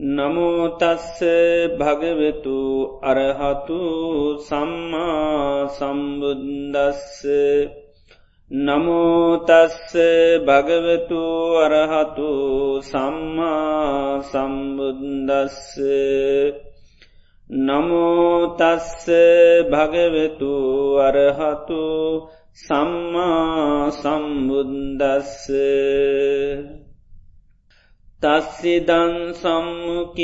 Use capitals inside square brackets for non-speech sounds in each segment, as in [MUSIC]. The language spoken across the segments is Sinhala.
නමෝතස්ස භගවෙතු අරහතු සම්මා සම්බුද්දස්ස. නමෝතස්ස භගවතු අරහතු සම්මා සම්බුද්දස්ස. නමෝතස්ස භගවෙතු අරහතු සම්මා සම්බුද්දස්ස. තස්සිදන් සම්මුකීභූතන්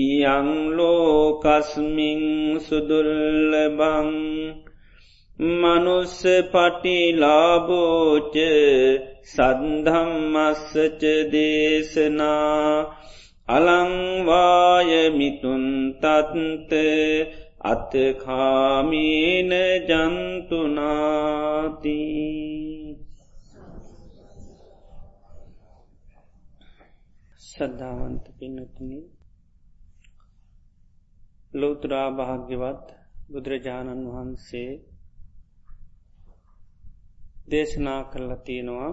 ඉයංලෝකස්මින් සුදුල්ලබං මනුස්ස පටිලාබෝච සද්ධම්මස්සච දේශනා අලංවායමිතුන් තත්ත අතකාමීන ජන්තුනාතිී ශ්‍රද්ධාවන්ත පින්නතුනි ලෝතුරා භාග්‍යවත් බුදුරජාණන් වහන්සේ දේශනා කරලා තියෙනවා.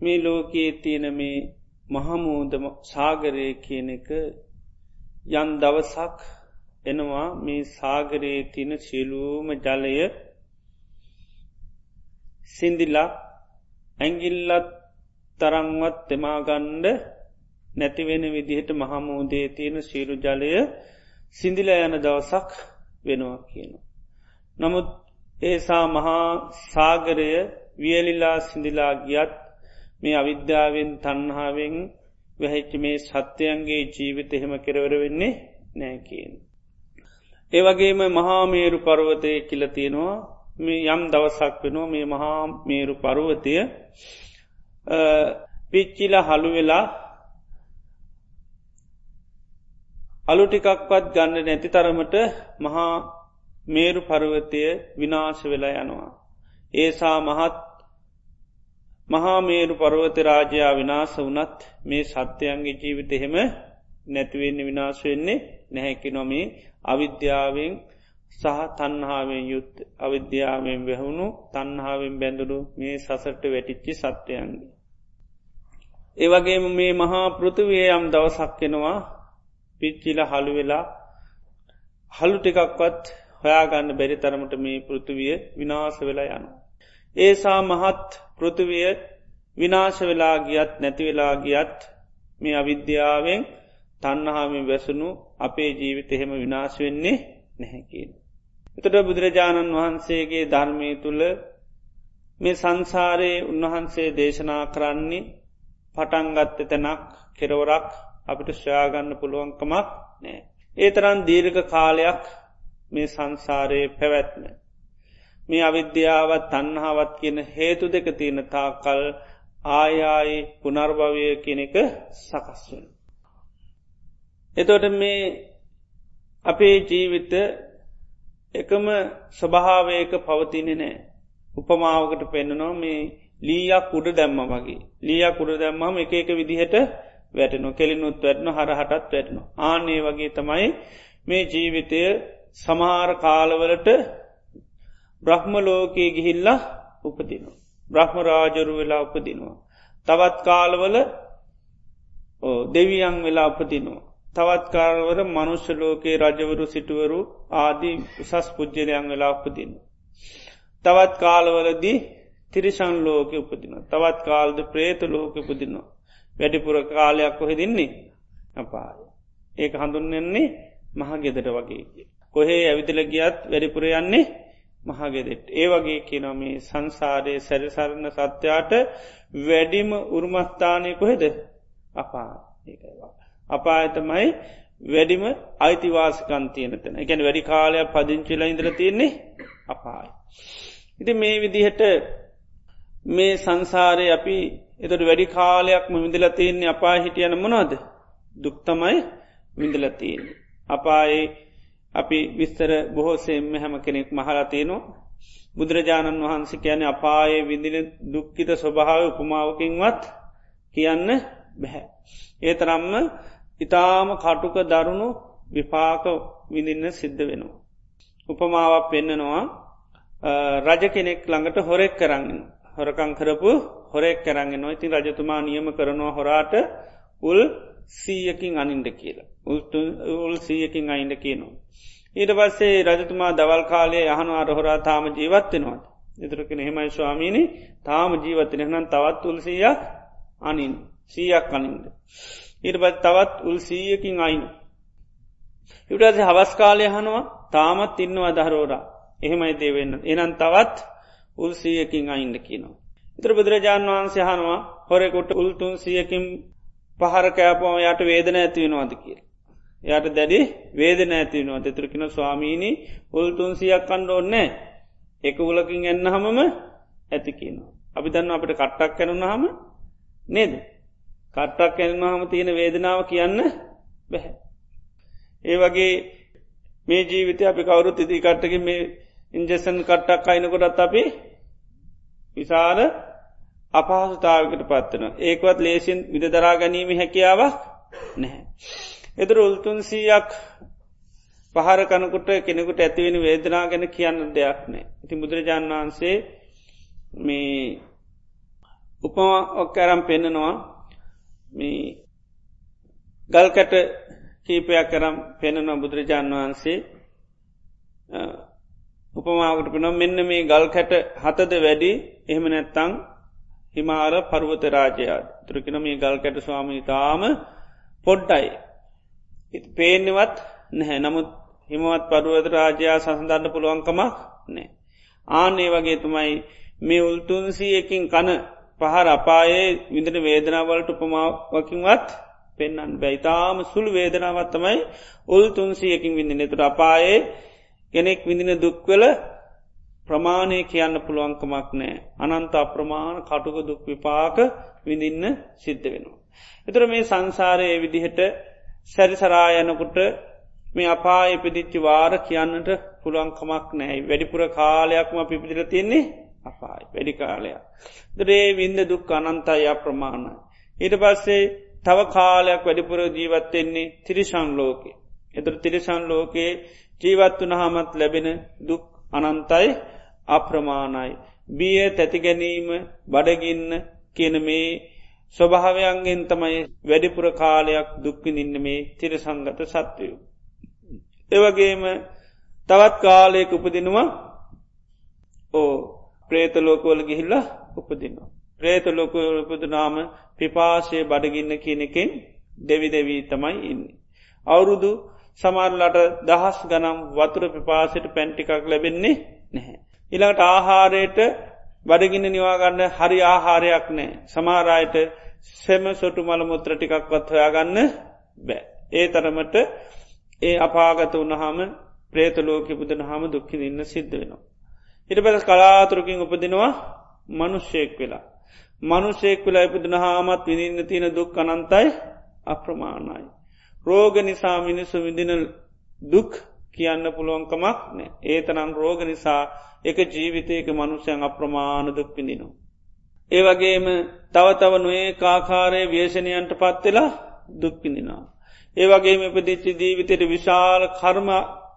මේ ලෝකයේ තියෙන මේ මහමූද සාගරය කියන එක යන් දවසක් එනවා මේ සාගරයේ තින සිලූම ජලය සිින්දිලා ඇගිල්ලත් තරංවත් තෙමාගණ්ඩ නැතිවෙන විදිහට මහමූදේ තියෙන ශීරු ජලය සිින්දිල යන දවසක් වෙනවා කියනවා. නමුත් ඒසා මහා සාගරය වියලිලා සිින්දිලා ගියත් මේ අවිද්‍යාවෙන් තන්හාාවෙන් වැහිච්ච මේ සත්‍යයන්ගේ ජීවිත එහෙම කෙරවර වෙන්නේ නෑකීන්. ඒවගේම මහාමේරු පරුවතය කියලතියෙනවා මේ යම් දවසක් වෙනවා මේ මහා මේරු පරුවතය පිච්චිල හළු වෙලා අලු ටිකක්වත් ගන්න නැති තරමට මහා මේරු පරුවතය විනාශ වෙලා යනවා. ඒසා මහත් මහා මේරු පරුවත රාජයා විනාස වනත් මේ සත්‍යයන්ගේ ජීවිත එහෙම නැතිවෙන්න විනාශ වෙන්නේ නැහැකි නොමේ අවිද්‍යාවෙන් සහ තන්හාාවෙන් යුත් අවිද්‍යාවෙන් වැහුණු තන්හාාවෙන් බැඳුරු මේ සසට වැටිච්චි සත්‍යයන්ගේ. ඒවගේම මේ මහා පෘතිවය යම් දවසක්කෙනවා පිච්චිල හළු වෙලා හල්ලු ටිකක්වත් හොයාගන්න බැරි තරමට මේ පෘතිවිය විනාස වෙලා යන. ඒසා මහත් පෘතිවිය විනාශ වෙලා ගියත් නැතිවෙලා ගියත් මේ අවිද්‍යාවෙන් තන්නහාමි වැසුණු අපේ ජීවිත එහෙම විනාශ වෙන්නේ නැහැකින්. එතට බුදුරජාණන් වහන්සේගේ ධර්මය තුළ මේ සංසාරයේ උන්වහන්සේ දේශනා කරන්නේ පටන්ගත්ත තැනක් කෙරවරක් අපිට ශ්‍රයාගන්න පුළුවන්කමක් නෑ. ඒ තරන් දීර්ඝ කාලයක් මේ සංසාරයේ පැවැත්ම. මේ අවිද්‍යාවත් තන්හාවත් කියන හේතු දෙක තියෙන තාකල් ආයායි පුනර්භවය කෙනෙක සකස්වෙන. එතොට මේ අපේ ජීවිත එකම ස්වභාවයක පවතිනෙ නෑ. උපමාවකට පෙන්න්නනවා මේ ලීයක් උඩ දැම්ම වගේ ලියක් උඩ දැම්මම එක එක විදිහට වැටනු කෙලිනුත් වැටනු හරහටත් වැටනු ආනේ වගේ තමයි මේ ජීවිතය සමහර කාලවලට බ්‍රහ්ම ලෝකයේ ගිහිල්ලා උපදිනවා. බ්‍රහ්ම රාජරු වෙලා උපදිනවා. තවත් කාලවල දෙවියන් වෙලා උපදිනවා. තවත් කාලවල මනුෂ්‍ය ලෝකයේ රජවරු සිටුවරු ආදී උසස් පුද්ජලයන් වෙලා උපදින්න. තවත් කාලවලදී තිරිසන් ලෝක උපදින. තවත් කාල්ද ප්‍රේත ලෝක උපදිනවා. වැඩිපුර කාලයක් කොහෙ දෙන්නේ අපාය. ඒක හඳුන්නෙන්නේ මහගෙදට වගේ. කොහේ ඇවිදිල ගියත් වැඩිපුර යන්නේ මහගෙදෙට. ඒ වගේ කියනොමේ සංසාරය සැරිසරණ සත්‍යයාට වැඩිම උරුමස්ථානය කොහෙද අපා ඒවා. අපායතමයි වැඩිම අයිතිවාසිකන්තියනතන එකැන වැඩි කාලයක් පදිංචිල ඉඳර තියෙන්නේ අපායි. ඉති මේ විදිහට මේ සංසාරය අපි එතට වැඩි කාලයක්ම විඳලා තියන්නේ අපා හිටියන මොනොද දුක්තමයි විඳලතියෙන්. අපායේ අපි විස්තර බොහෝසෙම හැම කෙනෙක් මහලතියනවා බුදුරජාණන් වහන්සේ කියන අපායේ විදින දුක්කිත ස්වභාව උපමාවකින්වත් කියන්න බැහැ. ඒ තරම්ම ඉතාම කටුක දරුණු විපාක විඳින්න සිද්ධ වෙනවා. උපමාවක් පෙන්නනවා රජ කෙනෙක් ළඟට හොරෙක් කරන්න. හොරකං කරපු හොරෙක් කරන්න නො ඉතින් රජතුමා නියම කරනවා හොරාට උල් සීයකින් අනින්ඩ කියලා උල් සීයකින් අයින්ඩ කියනවා. ඊට පස්සේ රජතුමා දවල් කාලේ යහනු අරහොරා තාම ජීවත්වෙනවාද. එතුරකෙන හෙමයි ස්වාමීණි තාම ජීවත්තන එහනම් තවත් උල්සීයක් අනින් සීයක් අනින්ද. ඊට පත් තවත් උල් සීයකින් අයින්. ඉටස හවස් කාලය හනවා තාමත් ඉන්නවා දහරෝරා එහෙමයි දේවෙන්න එනන් තවත් උල් සීයකින් අයින්ද කියනවා. ඉත්‍ර බුදුරජාණන් වහන්සේ හනවා හොරෙකුට උල්තුන් සියකින් පහර කෑපම යට වේදන ඇතිවෙනවාද කියල. යට දැඩි වේදන ඇතිවෙනවා තෙතුරකින ස්වාමීණී උල්තුන් සියක් කණ්ඩ ඕන්නෑ එක උලකින් එන්න හමම ඇතිකිනවා. අපි දන්න අපට කට්ටක් කැනුන හම නේද. කට්ටක් කැනම හම තියෙන වේදනාව කියන්න බැහැ. ඒ වගේ මේ ජීවිත අපි කවුරුත් ඉති කට්ටක මේ ඉන්ජෙසන් කට්ටක් අයිනකොටත් අපි විසාල අපහසුතාවකට පත්වන ඒකවත් ලේසින් විදදරා ගැනීම හැකියාවක් නැහැ. එදර උල්තුන්සීයක් පහර කනකුට කෙනෙකුට ඇතිවෙන වේදනා ගැන කියන්න දෙයක් නෑ. ඉති බුදුරජාණන් වහන්සේ මේ උපමා ඔක්කරම් පෙන්නනවා මේ ගල්කට කීපයක් කරම් පෙනෙන බුදුරජාණන් වහන්සේ උපමාවට පෙනම් මෙන්න මේ ගල් කැට හතද වැඩි එහෙම නැත්තං හිමාර පරුවත රාජයාත් තුරකින මේ ගල් කැට ස්වාමී තාම පොඩ්ඩයි. පේනෙවත් නැහැ නමුත් හිමවත් පරුවත රාජයා සසඳන්න පුළුවන්කමක් නෑ. ආනේ වගේ තුමයි මේ උල්තුන්සීයකින් කන පහර අපායේ විඳට වේදනාවලට උපමාවකින්වත් පෙන්න්න බැයිතාම සුළු වේදනාවත්තමයි උල් තුන්සියකින් විඳින තුට අපායේ කෙනෙක් විඳින දුක්වල ප්‍රමාණය කියන්න පුළුවන්කමක් නෑ අනන්ත අප්‍රමාණ කටුක දුක් විපාක විඳින්න සිද්ධ වෙනවා. එතුර මේ සංසාරය විදිහට සැරිසරායනකුට මේ අපා ඉපදිච්චි වාර කියන්නට පුළුවන්කමක් නෑයි වැඩිපුර කාලයක්ම පිපිදිල තින්නේ අපායි වැඩි කාලයක්. දරේ වින්ද දුක් අනන්තයි අප්‍රමාණයි. ඊට පස්සේ තව කාලයක් වැඩිපුර ජීවත්වෙන්නේ තිරිශන් ලෝකේ. එතුර තිරිසන් ලෝකයේ ජීවත් වනහමත් ලැබෙන දුක් අනන්තයි අප්‍රමාණයි. බිය තැතිගැනීම බඩගින්න කියන මේ ස්වභාවයන්ගෙන් තමයි වැඩිපුර කාලයක් දුක්විඳින්න මේ තිරසංගත සත්වයෝ. එවගේම තවත් කාලයක උපදිනවා ඕ ප්‍රේතලෝකෝල ගිහිල්ලා උපදිනවා. ප්‍රේතලෝකෝල උපදනාම පිපාශය බඩගින්න කියනකෙන් දෙවි දෙවී තමයි ඉන්න. අවුරුදු සමාරලට දහස් ගනම් වතුර පිපාසට පැන්ටිකක් ලැබෙන්නේ නැහැ. ඉළඟට ආහාරයට බඩගින්න නිවාගන්න හරි ආහාරයක් නෑ. සමාරයට සෙම සොටු මල මුත්‍ර ටිකක්වත් හොයාගන්න බෑ. ඒ තරමට ඒ අපාගත වනහම ප්‍රේතලෝක පුදන හම දුක්කි ඉන්න සිද්ධ වෙනවා. හිට පැස් කලාතුරකින් උපදිනවා මනුෂ්‍යයෙක් වෙලා. මනුෂයෙක් වෙලා ඉපදන හාමත් විඳන්න තියෙන දුක් අනන්තයි අප්‍රමාණයි. රෝග නිසා මිනිස්සු විදින දුක් කියන්න පුළුවන්කමක් නෑ ඒ තරම් රෝග නිසා එක ජීවිතයක මනුෂ්‍යයන් අප්‍රමාණ දුක් පිඳිනවා. ඒ වගේම තව තව නොඒ කාකාරය ව්‍යේෂණයන්ට පත්වෙලා දුක් පිඳිනවා. ඒ වගේම ඉපදිච්චි ජීවිතයට විශාල කර්ම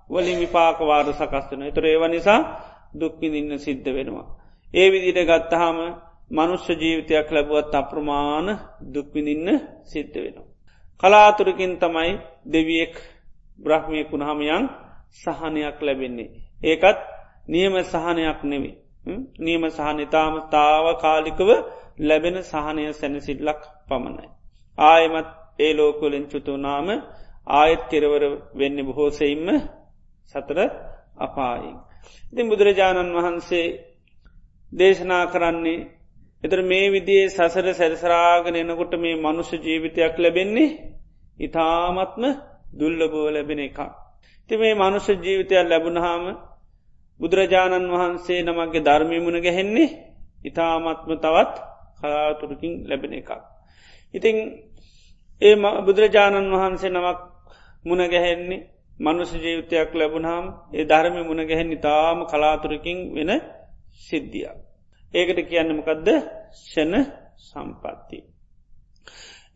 වලින් විපාකවාර සකස්වන එතර ඒව නිසා දුක්විඳින්න සිද්ධ වෙනවා. ඒ විදිට ගත්තහම මනුෂ්‍ය ජීවිතයක් ලැබුවත් අප්‍රමාණ දුක්විඳින්න සිද්ධ වෙනවා. කලාතුරකින් තමයි දෙවියෙක් බ්‍රහ්මය කුණහමයන් සහනයක් ලැබෙන්නේ. ඒකත් නියම සහනයක් නෙවේ. නියම සහනිතාම තාව කාලිකව ලැබෙන සහනය සැනසිල්ලක් පමණයි. ආයමත් ඒ ලෝකොලෙන් චුතුනාම ආයත් කෙරවර වෙන්න බොහෝසෙයින්ම සතර අපායින්. ඉතින් බුදුරජාණන් වහන්සේ දේශනා කරන්නේ එතර මේ විදිේ සසර සැරිසරාගෙන එනකොට මේ මනුෂ්‍ය ජීවිතයක් ලැබෙන්නේ ඉතාමත්ම දුල්ලබෝ ලැබෙන එක. ති මේ මනුෂ්‍ය ජීවිතයක් ලැබුණහාම බුදුරජාණන් වහන්සේ නමගේ ධර්මීමුණ ගැහෙන්නේ ඉතාමත්ම තවත් කලාතුරකින් ලැබෙන එකක්. ඉතිං ඒ බුදුරජාණන් වහන්සේ නමක් මුණ ගැහෙන්නේ මනුෂ ජීවිතයක් ලැබුණහම් ඒ ධර්මය මුණ ගැහෙන් ඉතාම කලාතුරකින් වෙන සිද්ධියක්. ඒකට කියන්නමකදද ෂණ සම්පත්ති.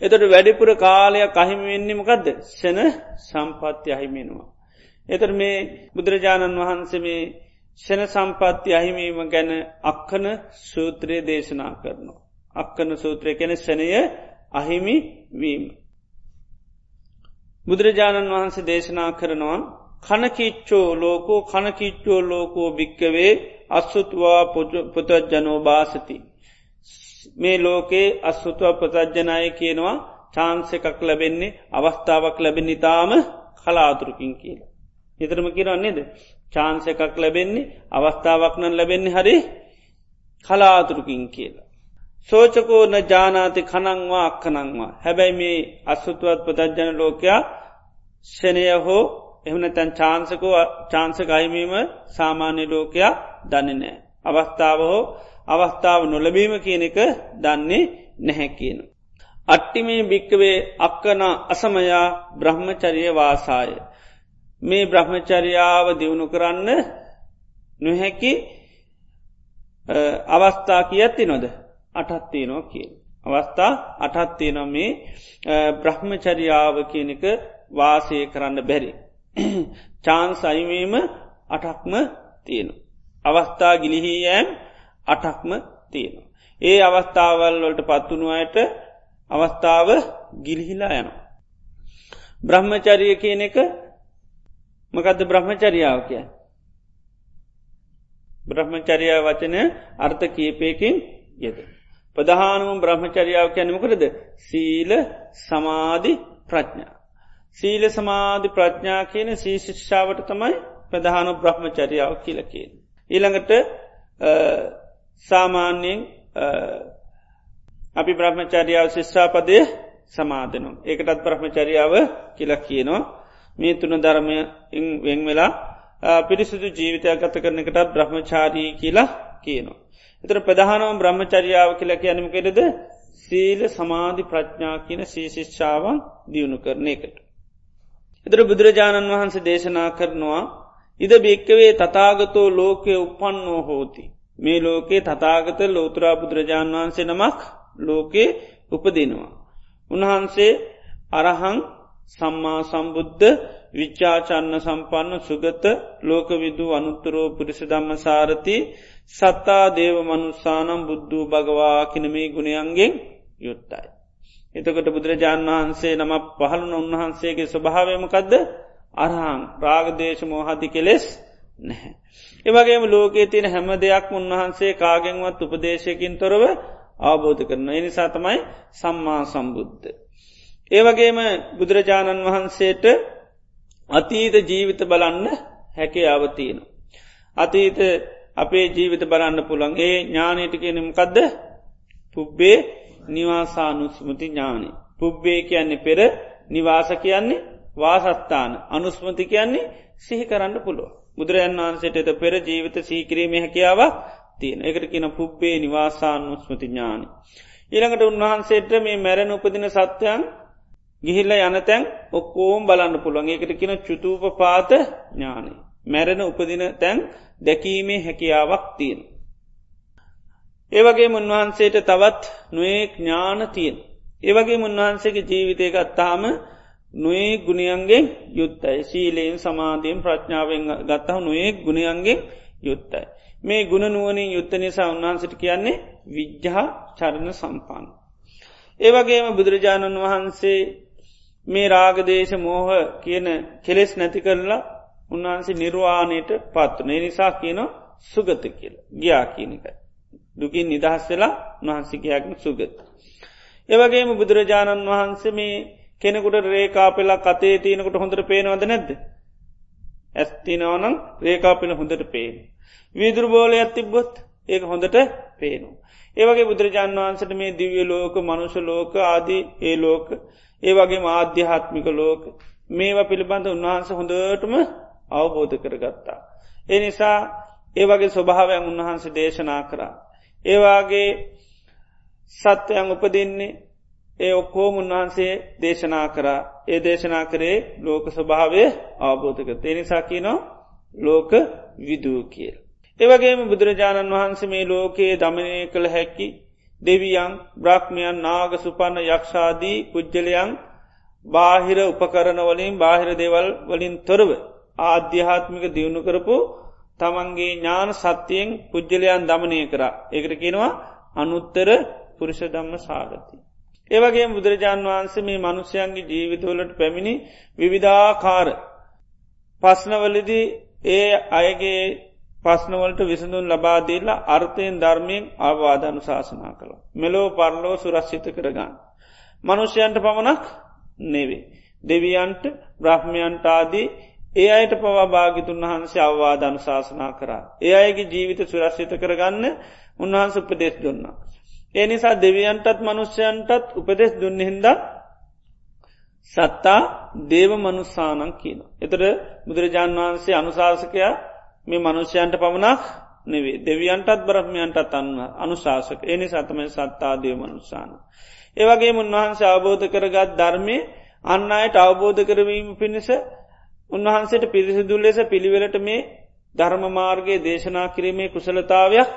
එතට වැඩිපුර කාලයක් අහිමිවෙන්නේමකදද ෂණ සම්පත්ති අහිමෙනවා. එතර මේ බුදුරජාණන් වහන්සේ මේ ෂණ සම්පත්ති අහිමීම ගැන අක්කන සූත්‍රයේ දේශනා කරනවා. අක්කන සූත්‍රය කෙන සනය අහිමි වීම. බුදුරජාණන් වහන්සේ දේශනා කරනවා කනකිච්චෝ ලෝකෝ කනකිච්චෝ ලෝකෝ භික්කවේ අස්සුතුවා පුතජනෝ භාසති. මේ ලෝකේ අස්සුතුව ප්‍රතජ්ජනය කියනවා චාන්ස එකක් ලැබෙන්නේ අවස්ථාවක් ලැබෙන ඉතාම කලාතුරකින් කියලා. හිතරම කියරන්නේද චාන්ස එකක් ලැබෙන්නේ අවස්ථාවක් නන් ලැබෙන්නේ හරි කලාතුරකින් කියලා. සෝචකෝන ජානාති කනංවා අක්කනංවා හැබැයි මේ අස්සුතුවත් ප්‍රතජ්ජන ලෝකයා ෂනය හෝ එහුන තැන් චාන්සකෝ චාන්සක අහිමීම සාමාන්‍ය ලෝකයා දන්නේ නෑ. අවස්ථාව හෝ අවස්ථාව නොලබීම කියන එක දන්නේ නැහැ කියන. අට්ටිමේ භික්කවේ අක්කන අසමයා බ්‍රහ්මචරිය වාසාය. මේ බ්‍රහ්මචරියාව දියුණු කරන්න නොහැකි අවස්ථා කියත්ති නොද අටත්තියනෝ කිය. අවස්ථා අටත්තිය නො මේ බ්‍රහ්මචරියාව කියනක වාසය කරන්න බැරි. [CLEARS THROAT] චාන්ස අයිවීම අටක්ම තියෙනු. අවස්ථා ගිලිහියෑම් අටක්ම තියෙනු. ඒ අවස්ථාවල් වලට පත්වනු අයට අවස්ථාව ගිලිහිලා යන. බ්‍රහ්මචරිය කියන එක මකදද බ්‍රහ්මචරියාව කිය. බ්‍රහ්මචරියා වචනය අර්ථ කීපයකින් යෙද. ප්‍රධානුම බ්‍රහ්මචරියාව කියැනමකරද සීල සමාධි ප්‍රඥා. සීල සමාධි ප්‍රඥා කියන සීශික්ෂාවට තමයි ප්‍රධානු බ්‍රහ්මචරියාව කියලකෙන්. ඊළඟට සාමාන්‍යයෙන් අපි බ්‍රහ්මචරියාව ශිෂ්ෂාපදය සමාධනු. ඒකටත් බ්‍රහ්මචරියාව කියලක් කියනවා මේ තුන ධර්මය වෙන් වෙලා පිරිසිදු ජීවිතයක් ගත කරන එකටත් බ්‍රහ්මචාරී කියලා කියනවා. එතර ප්‍රධානම බ්‍රහ්මචරියාව කියලා කියනමකෙරද සීල සමාධි ප්‍රඥා කියන සීශිෂ්ෂාවන් දියුණු කරන එකට. එතර බුදුරජාණන් වහන්සේ දේශනා කරනවා ඉද භික්කවේ තතාගතෝ ලෝකය උපන්නෝ හෝති. මේ ලෝකේ තතාගත ලෝතුරා බුදුරජාණන් වහන්සේ නමක් ලෝකේ උපදිනවා. උන්වහන්සේ අරහං සම්මා සම්බුද්ධ විච්චාචන්න සම්පන්න සුගත ලෝකවිදු අනුත්තරෝ පුරිස ධම්ම සාරති සත්තා දේව මනුස්සානම් බුද්ධූ භගවා කිනමේ ගුණයන්ගෙන් යුත්තයි. එතකොට බුදුරජාණන් වහන්සේ නම පහළුන උන්වහන්සේගේ ස්වභාවයමකදද අරහං රාගදේශ මෝහති කෙලෙස් නැහැ. ඒවගේම ලෝකයේ තියෙන හැම දෙයක් උන්වහන්සේ කාගෙන්වත් උපදේශයකින් තොරව අවබෝධ කරන එනිසා තමයි සම්මා සම්බුද්ධ. ඒවගේම බුදුරජාණන් වහන්සේට අතීත ජීවිත බලන්න හැකේ අවතියන. අතීත අපේ ජීවිත බලන්න පුළන් ඒ ඥානයට කියනමකදද පුබ්බේ නිවාසානුස්මති ඥානි. පුබ්බේ කියන්නේ පෙර නිවාස කියන්නේ වාසස්ථාන අනුස්මති කියන්නේ සිහි කරන්න පුළුව. බුදුරජන් වහන්සේට පෙර ජීවිත සීකිරීම හැකියාවක් තියෙන එකට කියන පුබ්බේ නිවාසානුස්මති ඥානි. ඊළඟට උන්වහන්සේට මේ මැරණ උපදින සත්‍යයන් ගිහිල්ල යනතැන් ඔක්කෝම් බලන්න පුළුවන් ඒකට කියන චුතූප පාත ඥානය. මැරෙන උපදින තැන් දැකීමේ හැකියාවක් තියෙන. ඒවගේ උන්වහන්සේට තවත් නොයෙක් ඥාන තියෙන්. ඒවගේ උන්වහන්සේගේ ජීවිතය ගත්තාම නොේ ගුණියන්ගෙන් යුත්තයි සීලයෙන් සමාධයෙන් ප්‍රඥාවෙන් ගත්තහ නොඒ ගුණයන්ගෙන් යුත්තයි. මේ ගුණ නුවනින් යුත්ත නිසා උන්වහන්සට කියන්නේ විද්්‍යා චරණ සම්පාන්. ඒවගේම බුදුරජාණන් වහන්සේ මේ රාගදේශ මෝහ කියන කෙලෙස් නැති කරලා උන්වහන්සේ නිර්වාණයට පත්වන නිසා කියන සුගත කියල ගියා කියනකයි. දුකින් නිදහස් වෙලා උන්වහන්සිකයක්න සුගත. ඒවගේම බුදුරජාණන් වහන්සේ මේ කෙනෙකුට රේකා පෙලා කතේ තියනකට හොඳට පේනවද නැද්ද. ඇස්තිනවනම් රේකාපිල හොඳට පේන. වීදුරබෝලය ඇතිබ්බොත් ඒක හොඳට පේනු. ඒවගේ බුදුරජාන් වහන්සට මේ දිවිය ලෝක මනුෂ ලෝක ආදී ඒ ලෝක ඒ වගේ ආධ්‍යාත්මික ලෝක මේවා පිළිබඳ උන්වහන්ස හොඳටම අවබෝධ කරගත්තා. ඒ නිසා ඒ වගේ ස්වභාවයන් උන්වහන්සේ දේශනා කරා. ඒවාගේ සත්‍යයන් උපදින්නේ ඒ ඔක්කෝම උන්වහන්සේ දේශනා කරා ඒ දේශනා කරේ ලෝක ස්වභාවය අවබෝධක තේනිසා කියනවා ලෝක විදූ කියල්. ඒවගේම බුදුරජාණන් වහන්සේ මේ ලෝකයේ දමනය කළ හැකි දෙවියන් බ්‍රහ්මයන් නාග සුපන්න යක්ෂාදී පුද්ජලයන් බාහිර උපකරනවලින් බාහිර දෙවල් වලින් තොරව ආධ්‍යාත්මික දියුණු කරපු තමන්ගේ ඥාන සත්‍යයෙන් පුද්ජලයන් දමනය කර එකට කෙනවා අනුත්තර පුරුෂ දම්ම සාගති. ඒවගේ බුදුරජාණන් වහන්සේ මේ මනුෂ්‍යයන්ගේ ජීවිතවලට පැමිණි විවිධාකාර පස්නවලදී ඒ අයගේ පස්නවලට විසඳුන් ලබාදීලා අර්ථයෙන් ධර්මයෙන් අවවාධනු ශාසනා කළ. මෙලෝ පරලෝ සුරස්්චිත කරගන්න. මනුෂ්‍යයන්ට පමණක් නෙවේ. දෙවියන්ට බ්‍රහ්මයන්ට ආදී ඒ අයට පවා භාගිතුන් වහන්සේ අවවාධනු ශාසනා කරා. ඒ අයගේ ජීවිත සුරස්්චිත කරගන්න උන්වහන්ස උපදෙස් දුන්නා. ඒ නිසා දෙවියන්ටත් මනුෂ්‍යයන්ටත් උපදෙස් දුන්න හින්ද සත්තා දේව මනුස්සානන් කියන. එතර බුදුරජාණන් වහන්සේ අනුශාසකයා මේ මනුෂ්‍යයන්ට පමණක් නෙවේ දෙවියන්ටත් බ්‍රහ්මයන්ටත් අන්න අනුශාසක එනි සතමයි සත්තා දේව මනුස්සාන. ඒවගේ උන්වහන්සේ අවබෝධ කරගත් ධර්මය අන්න අයට අවබෝධ කරවීම පිණිස උන්වහන්සේට පිරිසිදුල් ලෙස පිළිවෙලට මේ ධර්ම මාර්ගයේ දේශනා කිරීමේ කුසලතාවයක්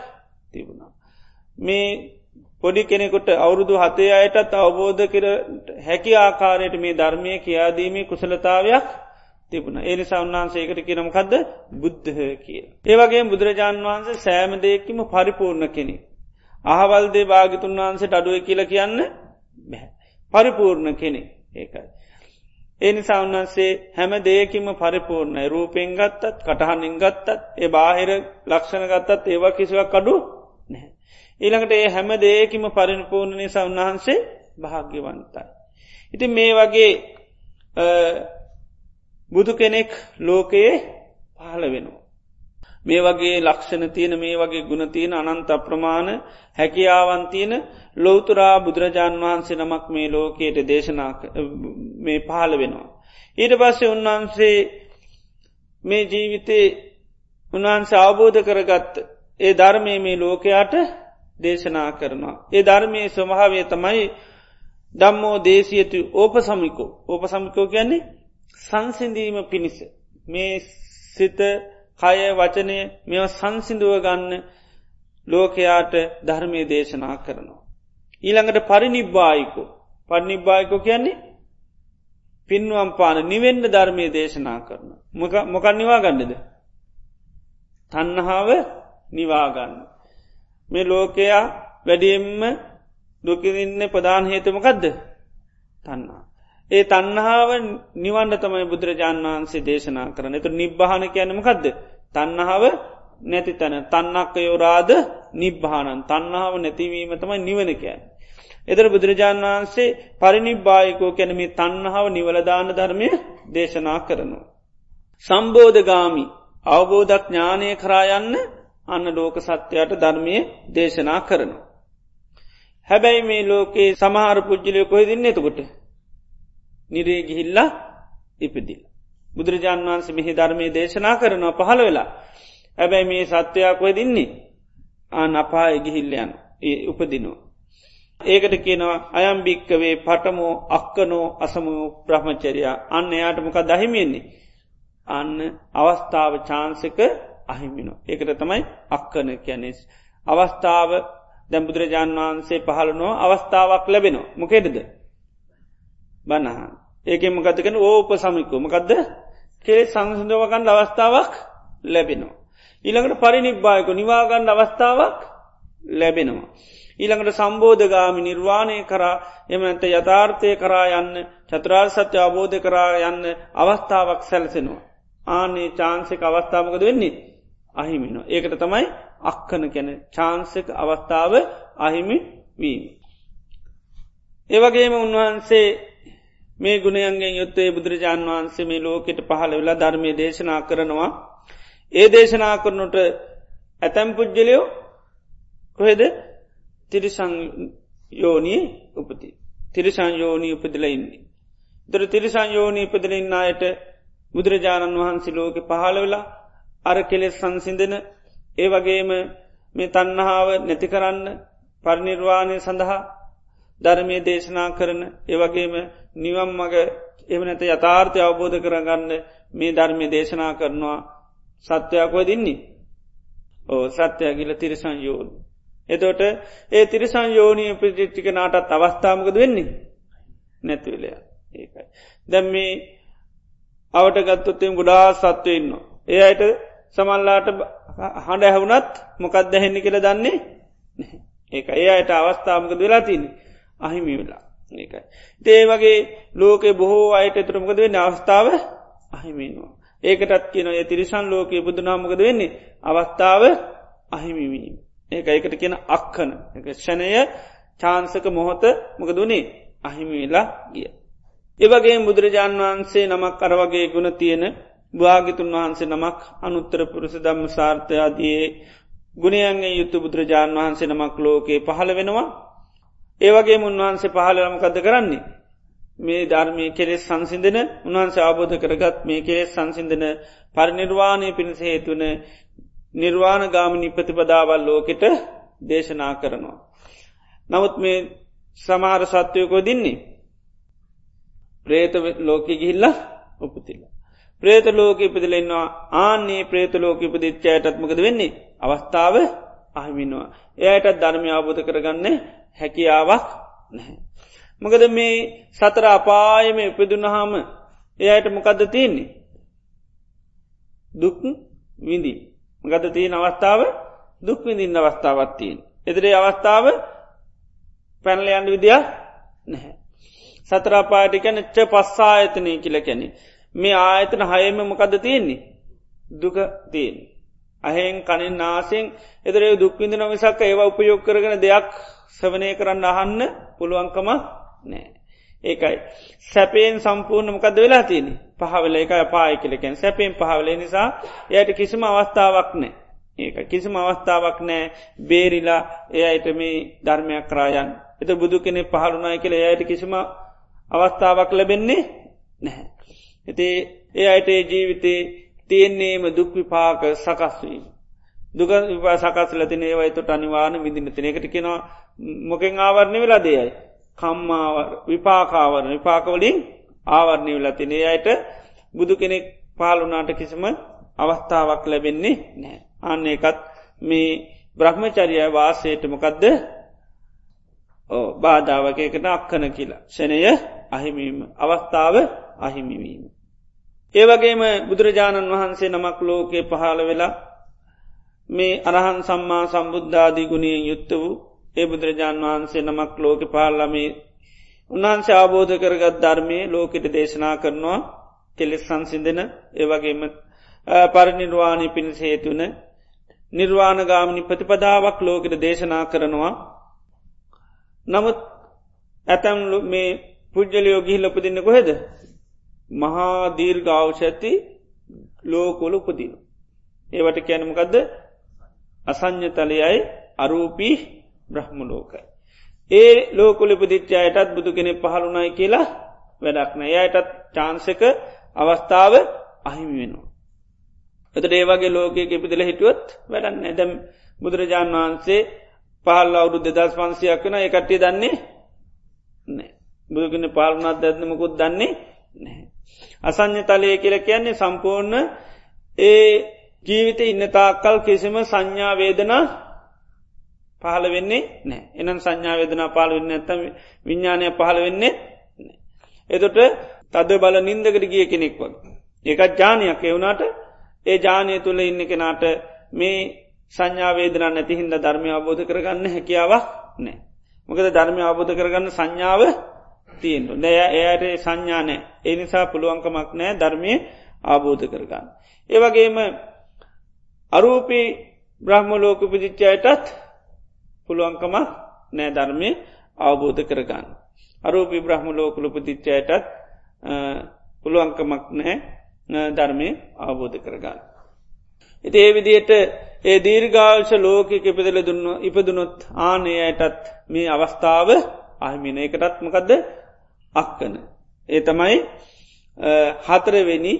තිබුණා. මේ පොඩි කෙනෙකුට අවුරුදු හතේ අයටත් අවබෝධ කර හැකි ආකාරයට මේ ධර්මය කියාදීමේ කුසලතාවයක් තිබුණ ඒනිසා උන්වහන්සේකට කියනමකක්ද බුද්ධහ කිය. ඒවගේ බුදුරජාණන් වහන්සේ සෑම දෙයක්කිම පරිපූර්ණ කෙනෙ. අහවල්දේ භාගිතුන් වහන්සේට අඩුව කියල කියන්න බැහැ. පරිපූර්ණ කෙනෙ ඒකයි. ඒනිසා උන්වන්සේ හැම දෙයකිම පරිපූර්ණය රූපෙන් ගත්තත් කටහනින් ගත්තත් ඒ බාහිර ලක්ෂණ ගත්තත් ඒවා කිසිවක් අඩු නැහැ. ඊළඟට ඒ හැම දෙයකිම පරිපූර්ණ නිසා උන්වහන්සේ භාග්‍යවන්තයි. ඉති මේ වගේ බුදු කෙනෙක් ලෝකයේ පහළ වෙනවා. මේ වගේ ලක්ෂණ තියෙන මේ වගේ ගුණතියන අනන්ත අප්‍රමාණ හැකියාවන්තියන ලෝතුරා බුදුරජාණන් වහන්සේ නමක් මේ ලෝකයට දේශනා මේ පහළ වෙනවා. ඊට පස්සේ උන්වහන්සේ මේ ජීවිතේ උන්වහන්සේ අවබෝධ කරගත්ත ඒ ධර්මය මේ ලෝකයාට දේශනා කරනවා. ඒ ධර්මය ස්වභාවය තමයි දම්මෝ දේශයතු ඕප සමිකෝ ඕප සමිකෝ කියන්නේ සංසිඳීම පිණිස මේ සිත කය වචනය මෙ සංසිදුව ගන්න ලෝකයාට ධර්මය දේශනා කරනවා. ඊළඟට පරිනිබ්බායිකෝ පරිනිබ්බායිකෝ කියන්නේ පින්වම් පාන නිවෙන්ඩ ධර්මය දේශනා කරන. මොකක් නිවා ගන්නද. තන්නහාාව නිවාගන්න. මේ ලෝකයා වැඩියෙන්ම දුකිඉන්න ප්‍රධාන හේතුමකක්ද තන්නා. ඒ තන්නහාාව නිවන්ඩ තමයි බුදුරජාණන් වහන්සේ දේශනා කරන එතු නිබ්භාන කියනමකක්ද තන්නහාාව නැති තැන තන්නක්ක යෝරාද නිබ්භානන් තන්නාව නැතිවීම තමයි නිවන කියන්න. එදර බුදුරජාණන් වහන්සේ පරිනිබ්බායකෝ කැනම තන්නහාව නිවලදාන ධර්මය දේශනා කරනවා. සම්බෝධගාමි අවබෝධක් ඥානය කරායන්න අන්න ලෝක සත්‍යයට ධර්මය දේශනා කරනවා. හැබැයි මේ ලෝකේ සමහර පුද්ජලය කොහෙදින්න එතකොට නිරේ ගිහිල්ලා ඉපදිල්. බුදුරජාන් වහන්සේ මෙහි ධර්මය දේශනා කරනවා පහළ වෙලා. ඇබැයි මේ සත්වයක් ඔය දින්නේ ආ නපා එගිහිල්ලයන් උපදිනවා. ඒකට කියනවා අයම්භික්කවේ පටමෝ අක්කනෝ අසමෝ බ්‍රහ්මචරයා අන්න එයාටමක දහිමියෙන්නේ. අන්න අවස්ථාව චාන්සක අහිමිනෝ. ඒකට තමයි අක්කන කැනෙස්. අවස්ථාව දැම් බුදුරජාන් වහන්සේ පහළනෝ අවස්ථාවක් ලැබෙනවා. මොකෙටද. බණහන් ඒකෙන් මකතකන ඕප සමිකෝ මකක්ද කෙේ සංසඳවගන්න අවස්ථාවක් ලැබෙනවා. ඊළඟට පරිනිබ්බායක නිවාගන්න අවස්ථාවක් ලැබෙනවා. ඊළඟට සම්බෝධගාමි නිර්වාණය කරා එමනත යථාර්ථය කරා යන්න චතුරාර් සත්‍ය අවබෝධ කරා යන්න අවස්ථාවක් සැලසෙනවා. ආනේ චාන්සක අවස්ථාවකද වෙන්නේ අහිමිනවා. ඒකට තමයි අක්කන කැන චාන්සක අවස්ථාව අහිමි වීම. ඒවගේම උන්වහන්සේ මේ ගුණයන්ගෙන් යුත්තේ බුදුරජාණන් වහන්සේ මේ ලෝකෙට පහළ වෙලා ධර්මය දේශනා කරනවා. ඒ දේශනා කරනුට ඇතැම් පුද්ජලයෝ කොහෙද තිරිසංයෝනී උපති. තිරිසංයෝනී උපදිල ඉන්නේ. දර තිරිසංයෝනී උපදිලඉන්න අයට බුදුරජාණන් වහන්සේ ලෝක පහළ වෙලා අර කෙලෙස් සංසිදන ඒ වගේම මේ තන්නහාාව නැති කරන්න පරිනිර්වාණය සඳහා ධර්මය දේශනා කරන ඒවගේම නිවම් මග එමනැත යථාර්ථය අවබෝධ කරගන්න මේ ධර්මය දේශනා කරනවා සත්‍යයක්ව දෙන්නේ ඕ සත්‍යයගිල තිරසං යෝන්. එතොට ඒ තිරසං යෝනී ප්‍රජිට්ටික නාටත් අවස්ථාමකද වෙන්නේ නැතිවලය ඒකයි. දැම් මේ අවට ගත්තොත්තෙන් ගොඩා සත්වය ඉන්න. ඒ අයට සමල්ලාට හඬ ඇහවුනත් මොකක්ද හෙන්නේ කියල දන්නේ ඒක ඒ අයට අවස්ථාමක වෙලා තින අහිමි වෙලා ඒකයි. ඒ වගේ ලෝකෙ බොහෝ අයට එතරමකද වෙන්න අවස්ථාව අහිමිනවා. ඒකටත් කියන ය තිරිසන් ලෝකයේ බුදුනාමකද වෙන්නේ අවස්ථාව අහිමිවීම. ඒක ඒකට කියන අක්කන ක්ෂණය චාන්සක මොහොත මොකදුනේ අහිමිවෙලා ගිය. ඒවගේ බුදුරජාණන් වහන්සේ නමක් අරවගේ ගුණ තියෙන භාගිතුන් වහන්සේ නමක් අනුත්තර පුරුස දම්ම සාර්ථයාදයේ ගුණයන්ගේ යුතු බුදුරජාණන් වහන්සේ නමක් ලෝකයේ පහළ වෙනවා ඒවගේ උන්වහන්සේ පහලරමකද කරන්නේ මේ ධර්මය කෙලෙස් සංසිදන උන්වහන්සේ ආබෝධ කරගත් මේ කෙලෙස් සංසිදන පරිනිර්වාණය පිණිස හේතුවන නිර්වාණ ගාමිනි ප්‍රතිපදාවල් ලෝකෙට දේශනා කරනවා. නමුත් මේ සමාර සත්වයකෝ දින්නේ ප්‍රේත ලෝක ගිහිල්ල උපතිල්ල. ප්‍රේත ලෝක ඉපදිලෙන්වා ආන්නේ ප්‍රේත ලෝක ඉපදිච්චායටත්මකද වෙන්නේ අවස්ථාව අහිමින්නවා. එයටත් ධර්මය අබෝධ කරගන්න හැකියාවක් නැහැ. මොකද මේ සතර අපායම උපදුනහාම එයට මොකක්ද තියන්නේ. දුක් විඳී. ගත තියෙන අවස්ථාව දුක් විඳින්න අවස්ථාවත්තියෙන්. එතරේ අවස්ථාව පැනලයන්ඩ විදිිය නැහැ. සතරාපාටිකැන ච පස්සා ඇතනය කියල කැනෙ. මේ ආයතන හයම මොකද තියෙන්නේ. දුක තියෙන්. අහෙන් කනින් නාසෙන් එතරේ දුක්විඳ නොමිසක් ඒව උපයෝග කරගෙන දෙයක් සවනය කරන්න අහන්න පුළුවන්කම නෑ. ඒකයි. සැපයෙන් සම්පූර්ණ මොකද වෙලා තියෙන පහවල එක පාය කියලකෙන් සැපෙන් පහවල නිසා එයට කිසිම අවස්ථාවක් නෑ. ඒක කිසිම අවස්ථාවක් නෑ බේරිලා එය අයට මේ ධර්මයක් කරායන්. එත බුදු කෙනෙ පහළුනාය කියල එයට කිසිම අවස්ථාවක් ලැබෙන්නේ නැහැ. ඇති ඒ අයට ජීවිතේ තියෙන්නේම දුක් විපාක සකස්වීම. දුක විපා සකස්ල තින ඒවයි තොට අනිවාන විදින්න තින එකට කෙනවා මොකෙන් ආවරණය වෙලා දේයයි. කම්මාවර විපාකාවර විපාකවලින් ආවරණය වෙලා තිනේ අයට බුදු කෙනෙක් පාලුනාට කිසිම අවස්ථාවක් ලැබෙන්නේ නෑ. අන්න එකත් මේ බ්‍රහ්මචරිය වාසයට මොකක්ද බාධාවකයකට අක්කන කියලා. ෂණය අහිමීම අවස්ථාව අහිමිවීම. ඒවගේම බුදුරජාණන් වහන්සේ නමක් ලෝකයේ පහළ වෙලා මේ අරහන් සම්මා සම්බුද්ධාදී ගුණියෙන් යුත්ත වූ ඒ බුදුරජාණන් වහන්සේ නමක් ලෝක පාල්ලමේ උන්වහන්සේ ආබෝධ කරගත් ධර්මය ලෝකෙට දේශනා කරනවා කෙලෙස් සංසිදන ඒවගේම පරිනිර්වාණය පිණිස හේතුන නිර්වාණ ගාමනි ප්‍රතිපදාවක් ලෝකෙට දේශනා කරනවා. නමුත් ඇතැම් මේ පුද්ජලයෝ ගිහි ලොපදින්න කොහෙද? මහා දීර්ගාවශ ඇති ලෝකොල උපදින. ඒවට කැනමකදද අසං්ඥතලයයි අරූපී බ්‍රහ්මලෝකයි. ඒ ලෝකොල උපදිච්චායටත් බුදු කෙනෙ පහළුණයි කියලා වැඩක්න එයටත් චාන්සක අවස්ථාව අහිමි වෙනවා. එතට ඒවගේ ලෝකයක ඉපිදිල හිටුවත් වැඩන්න ඇදැම් බුදුරජාණන් වහන්සේ පහල් අවුදු දෙදස් පන්සියක් වන එකට්ටිය දන්නේ නෑ බුදුගෙන පාලනත් ඇත්නමකුත් දන්නේ නැහැ. අසං්‍ය තලය කියල කියන්නේ සම්පූර්ණ ඒ ජීවිත ඉන්න තාක්කල් කිසිම සංඥාවේදනා පහළ වෙන්නේ නෑ එනම් සංඥාවේදනා පාල වෙන්න ඇතම විඤ්ඥානය පහළ වෙන්නේ එතොට තද බල නින්දකට ගිය කෙනෙක් වගේ. ඒකත් ජානයක් එවුණට ඒ ජානය තුළ ඉන්න කෙනාට මේ සංඥාවේදනා නැති හින්ද ධර්මය අබෝධ කරගන්න හැකියාවක් නෑ. මොකද ධර්මය අබෝධ කරගන්න සංඥාව තියෙන්ට නෑ එයට සංඥානෑ ඒ නිසා පුළුවන්කමක් නෑ ධර්මය ආබෝධ කරගන්න. ඒවගේම අරූපී බ්‍රහ්ම ලෝක පිදිච්චායටත් පුළුවන්කමක් නෑ ධර්මය අවබෝධ කරගන්න. අරූපී බ්‍රහ්ම ලෝකලු පිදිච්චායටත් පුළුවන්කමක් නෑ ධර්මය අවබෝධ කරගන්න. ඉති ඒ විදියට ඒ දීර්ගාල්ශ ලෝක ඉපදල දුන්න ඉපදුනොත් ආනයයටත් මේ අවස්ථාව අහිමින එකටත් මොකදද අක්කන. ඒ තමයි හතරවෙනි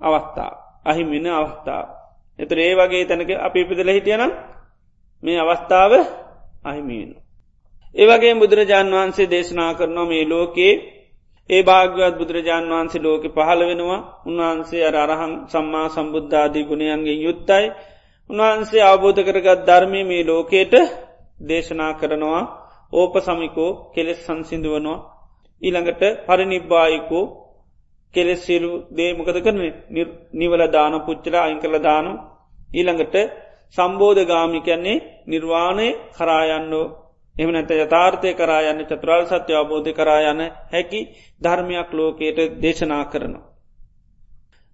අවස්ථා අහිමින අවස්ථාව. එතුර ඒ වගේ තැනක අපි ඉපිදල හිටියනම් මේ අවස්ථාව අහිමියෙන. ඒවගේ බුදුරජාණන් වහන්සේ දේශනා කරනවා මේ ලෝකයේ ඒ භාග්‍යවත් බුදුරජාණන් වහන්සේ ලෝක පහළ වෙනවා උන්වහන්සේ අර අරහං සම්මා සම්බුද්ධාදී ගුණයන්ගේ යුත්තයි උන්වහන්සේ අවබෝධ කරගත් ධර්මය මේ ලෝකයට දේශනා කරනවා ඕප සමිකෝ කෙලෙස් සංසිදුවනවා ඊළඟට පරිනිබ්බායිකෝ කෙලෙස් සිරු දේමකද කරන නිවල දාන පුච්චලා අයින් කළ දානු ඊළඟට සම්බෝධ ගාමි කැන්නේ නිර්වාණය කරායන්නෝ එම නැත යථාර්ථය කරා යන්න චතුරාල් සත්‍ය අවබෝධ කරා යන හැකි ධර්මයක් ලෝකයට දේශනා කරනවා.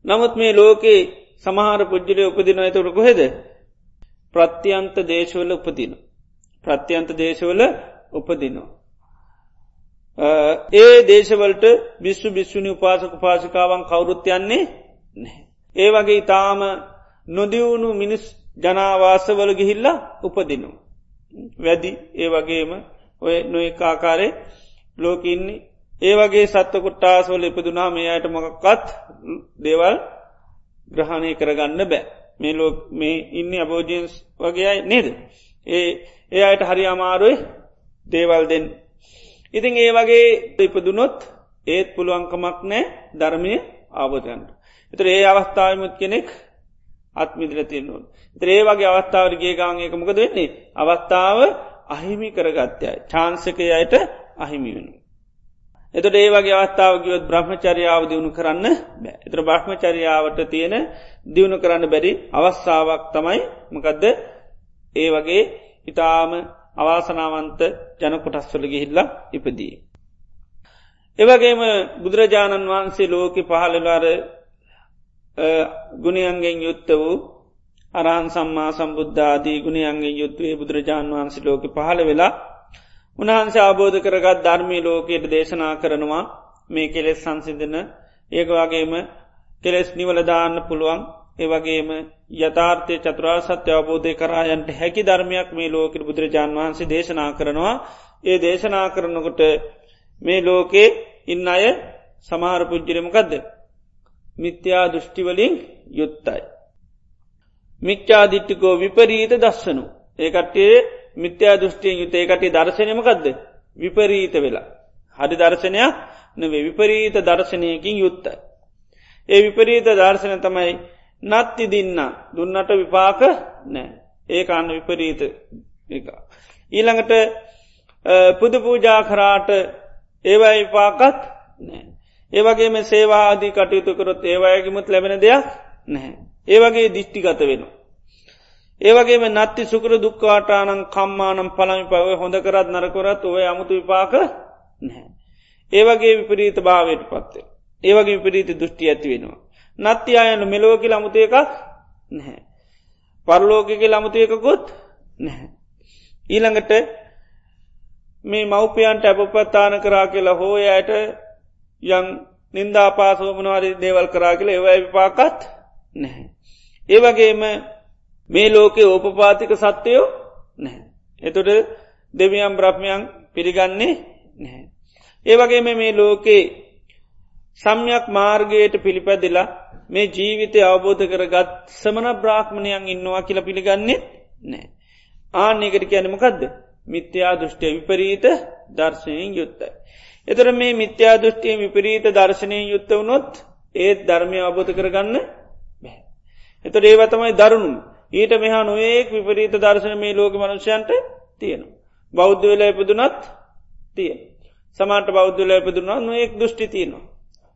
නමුත් මේ ලෝකේ සමහර පුද්ජලය උපදින ඇතුර කොහෙද ප්‍රත්‍යන්ත දේශවල උපදින. ප්‍රත්‍යන්ත දේශවල උපදිනවා. ඒ දේශවලට බිස්සු බිස්සුනි උපාසක පාසිකාවන් කවුරුත් යන්නේ නැහැ. ඒ වගේ ඉතාම නොදියවුණු මිනිස් ජනාවාසවල ගිහිල්ලා උපදිනු. වැදි ඒ වගේම ඔය නොඒකාකාරය ලෝකඉන්නේ ඒ වගේ සත්ව කොට්ටාසවල ඉපදුනා මේ අයට මොකක්කත් දේවල් ග්‍රහණය කරගන්න බෑ. මේ ලෝක මේ ඉන්න අබෝජන්ස් වගේ නේද. ඒ ඒ අයට හරි අමාරුයි දේවල් දෙන්න. ඉතින් ඒ වගේ ඉපදුනොත් ඒත් පුළුවන්කමක් නෑ ධර්මය ආබෝධයන්ට. එතර ඒ අවස්ථාවමුත් කෙනෙක් අත්මිදිල තියන්නුවන්. ත්‍රේ වගේ අවස්ථාවට ගේගාංයක මොකද වෙන්නේ. අවස්ථාව අහිමි කරගත්තයයි. චාන්සකය අයට අහිමි වෙනු. එතට ඒ වගේ අවස්ථාවගවත් බ්‍රහ්මචරියාව දියුණු කරන්න බෑ එතර බ්‍රහ්මචරියාවට තියෙන දියුණු කරන්න බැරි අවස්ථාවක් තමයි මකදද ඒ වගේ ඉතාම අවාසනාවන්ත ජනකොටස්වල ගිහිල්ලා ඉපදී. එවගේම බුදුරජාණන් වහන්සේ ලෝක පහළලාර ගුණයන්ගෙන් යුත්ත වූ අරහන් සම්මා සම්බුද්ධාදී ගුණයන්ගේ යුත්තුවේ බුදුරජාණන් වහන්සේ ලෝක පහළ වෙලා උන්හන්සේ ආබෝධ කරගත් ධර්මී ලෝකයට දේශනා කරනවා මේ කෙලෙස් සංසිදන ඒක වගේම කෙලෙස් නිවලදාන්න පුළුවන් ඒවගේම යථාර්ථය චතුරා සත්‍ය අවබෝධය කරායන්ට හැකි ධර්මයක් මේ ලෝකට බුදුරජාන් වහන්සේ දේශනා කරනවා ඒ දේශනා කරනකොට මේ ලෝකේ ඉන්න අය සමහර පුද්ජිරමකක්ද මිත්‍යා දෘෂ්ටිවලින් යුත්තයි. මිච්චාදිට්ටිකෝ විපරීත දස්සනු ඒකටේ මිත්‍යා දෘෂ්ටියෙන් යුත ඒකට දර්ශනයමකක්ද විපරීත වෙලා. හරි දර්ශනයක් නවේ විපරීත දර්ශනයකින් යුත්තයි. ඒ විපරීත දර්ශන තමයි නත්ති දින්න දුන්නට විපාක නෑ ඒ අන්න විපරීත එක. ඊළඟට පුද පූජා කරාට ඒවයි විපාකත් නෑ. ඒවගේම සේවාදී කටයුතු කරොත් ඒවායගමුත් ලැබෙන දෙයක් නැහැ. ඒවගේ දිිෂ්ටිගත වෙනවා. ඒවගේම නත්ති සුකර දුක්කාටානං කම්මානම් පළමි පව හොඳ කරත් නරකොරත් ඔය අමුතු විපාක නැහැ. ඒවගේ විපරීත භාවයට පත්වේ. ඒවගේ විපරීත දෘෂ්ටි ඇති වෙනවා. නත්ති අයන මෙලෝක ලමුතු එකක් නැහැ. පරලෝකක ලමුතු එකකුත් නැහැ. ඊළඟට මේ මව්පියන්ට ඇපපත්තාන කරා කියලා හෝ යට යං නින්දා පාසෝමනවාරි දේවල් කරා කියල ඒවයි විපාකත් නැහැ. ඒවගේම මේ ලෝකෙ ඕපපාතික සත්‍යයෝ නැහැ. එතොට දෙවියම් බ්‍රහ්මයන් පිළිගන්නේ නැහැ. ඒවගේම මේ ලෝකේ සම්යක් මාර්ගයට පිළිපැදිලා මේ ජීවිතය අවබෝධ කරගත් සමන බ්‍රාහ්මණයන් ඉන්නවා කියල පිළිගන්නේ නෑ. ආනෙකට කියනමකදද මිත්‍යා දෘෂ්ටය විපරීත දර්ශනයෙන් යුත්තයි. එතර මේ මිත්‍යා දෘෂ්ටිය විපරීත දර්ශනයෙන් යුත්ත වනොත් ඒත් ධර්මය අවබෝධ කරගන්න බැ. එතට ඒව තමයි දරුණුම් ඊට මෙහා නොඒක් විපරීත දර්ශන මේ ලෝක මනුෂයන්ට තියෙනවා. බෞද්ධ වෙලා ඉපදුනත් තිය. සමාට බෞද්ධල ඉපදුනා නොයෙක් දෘෂ්ටි තියෙනවා.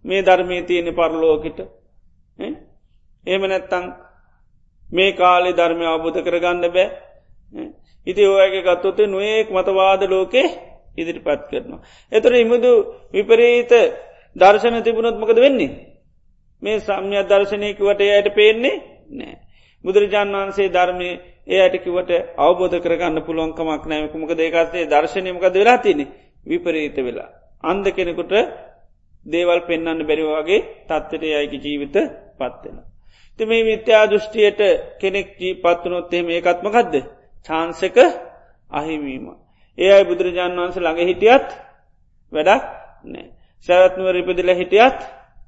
මේ ධර්මය තියෙන පරලෝකට ඒම නැත්තං මේ කාලෙ ධර්මය අවබෝධ කරගන්න බෑ ඉති ඕයගේ ගත්තොතේ නොයෙක් මතවාද ලෝකේ ඉදිරිපත් කරනවා. එතර ඉමුදු විපරීත දර්ශන තිබුණොත් මොකද වෙන්නේ. මේ සම්ය දර්ශනයකිවට එයට පේන්නේ නෑ. බුදුරජාන් වහන්සේ ධර්මය ඒ අයටකිවට අවබෝධ කරගන්න පුළුවන්කමක් නෑමකුමක දේකස්සේ දර්ශනයමකද වෙලා තියනෙ විපරීත වෙලා. අන්ද කෙනෙකුට දේවල් පෙන්න්න බැරිවාගේ තත්වට අයිකි ජීවිත පත්වෙන. ති මේ විත්‍යා දෘෂ්ටියට කෙනෙක් ජී පත්වනොත්තේම ඒකත්මකක්ද චාන්සක අහිමීම. ඒ අයි බුදුරජාණන් වහන්ස ළඟ හිටියත් වැඩක් නෑ. සැවත්නුව රිපදිල හිටියත්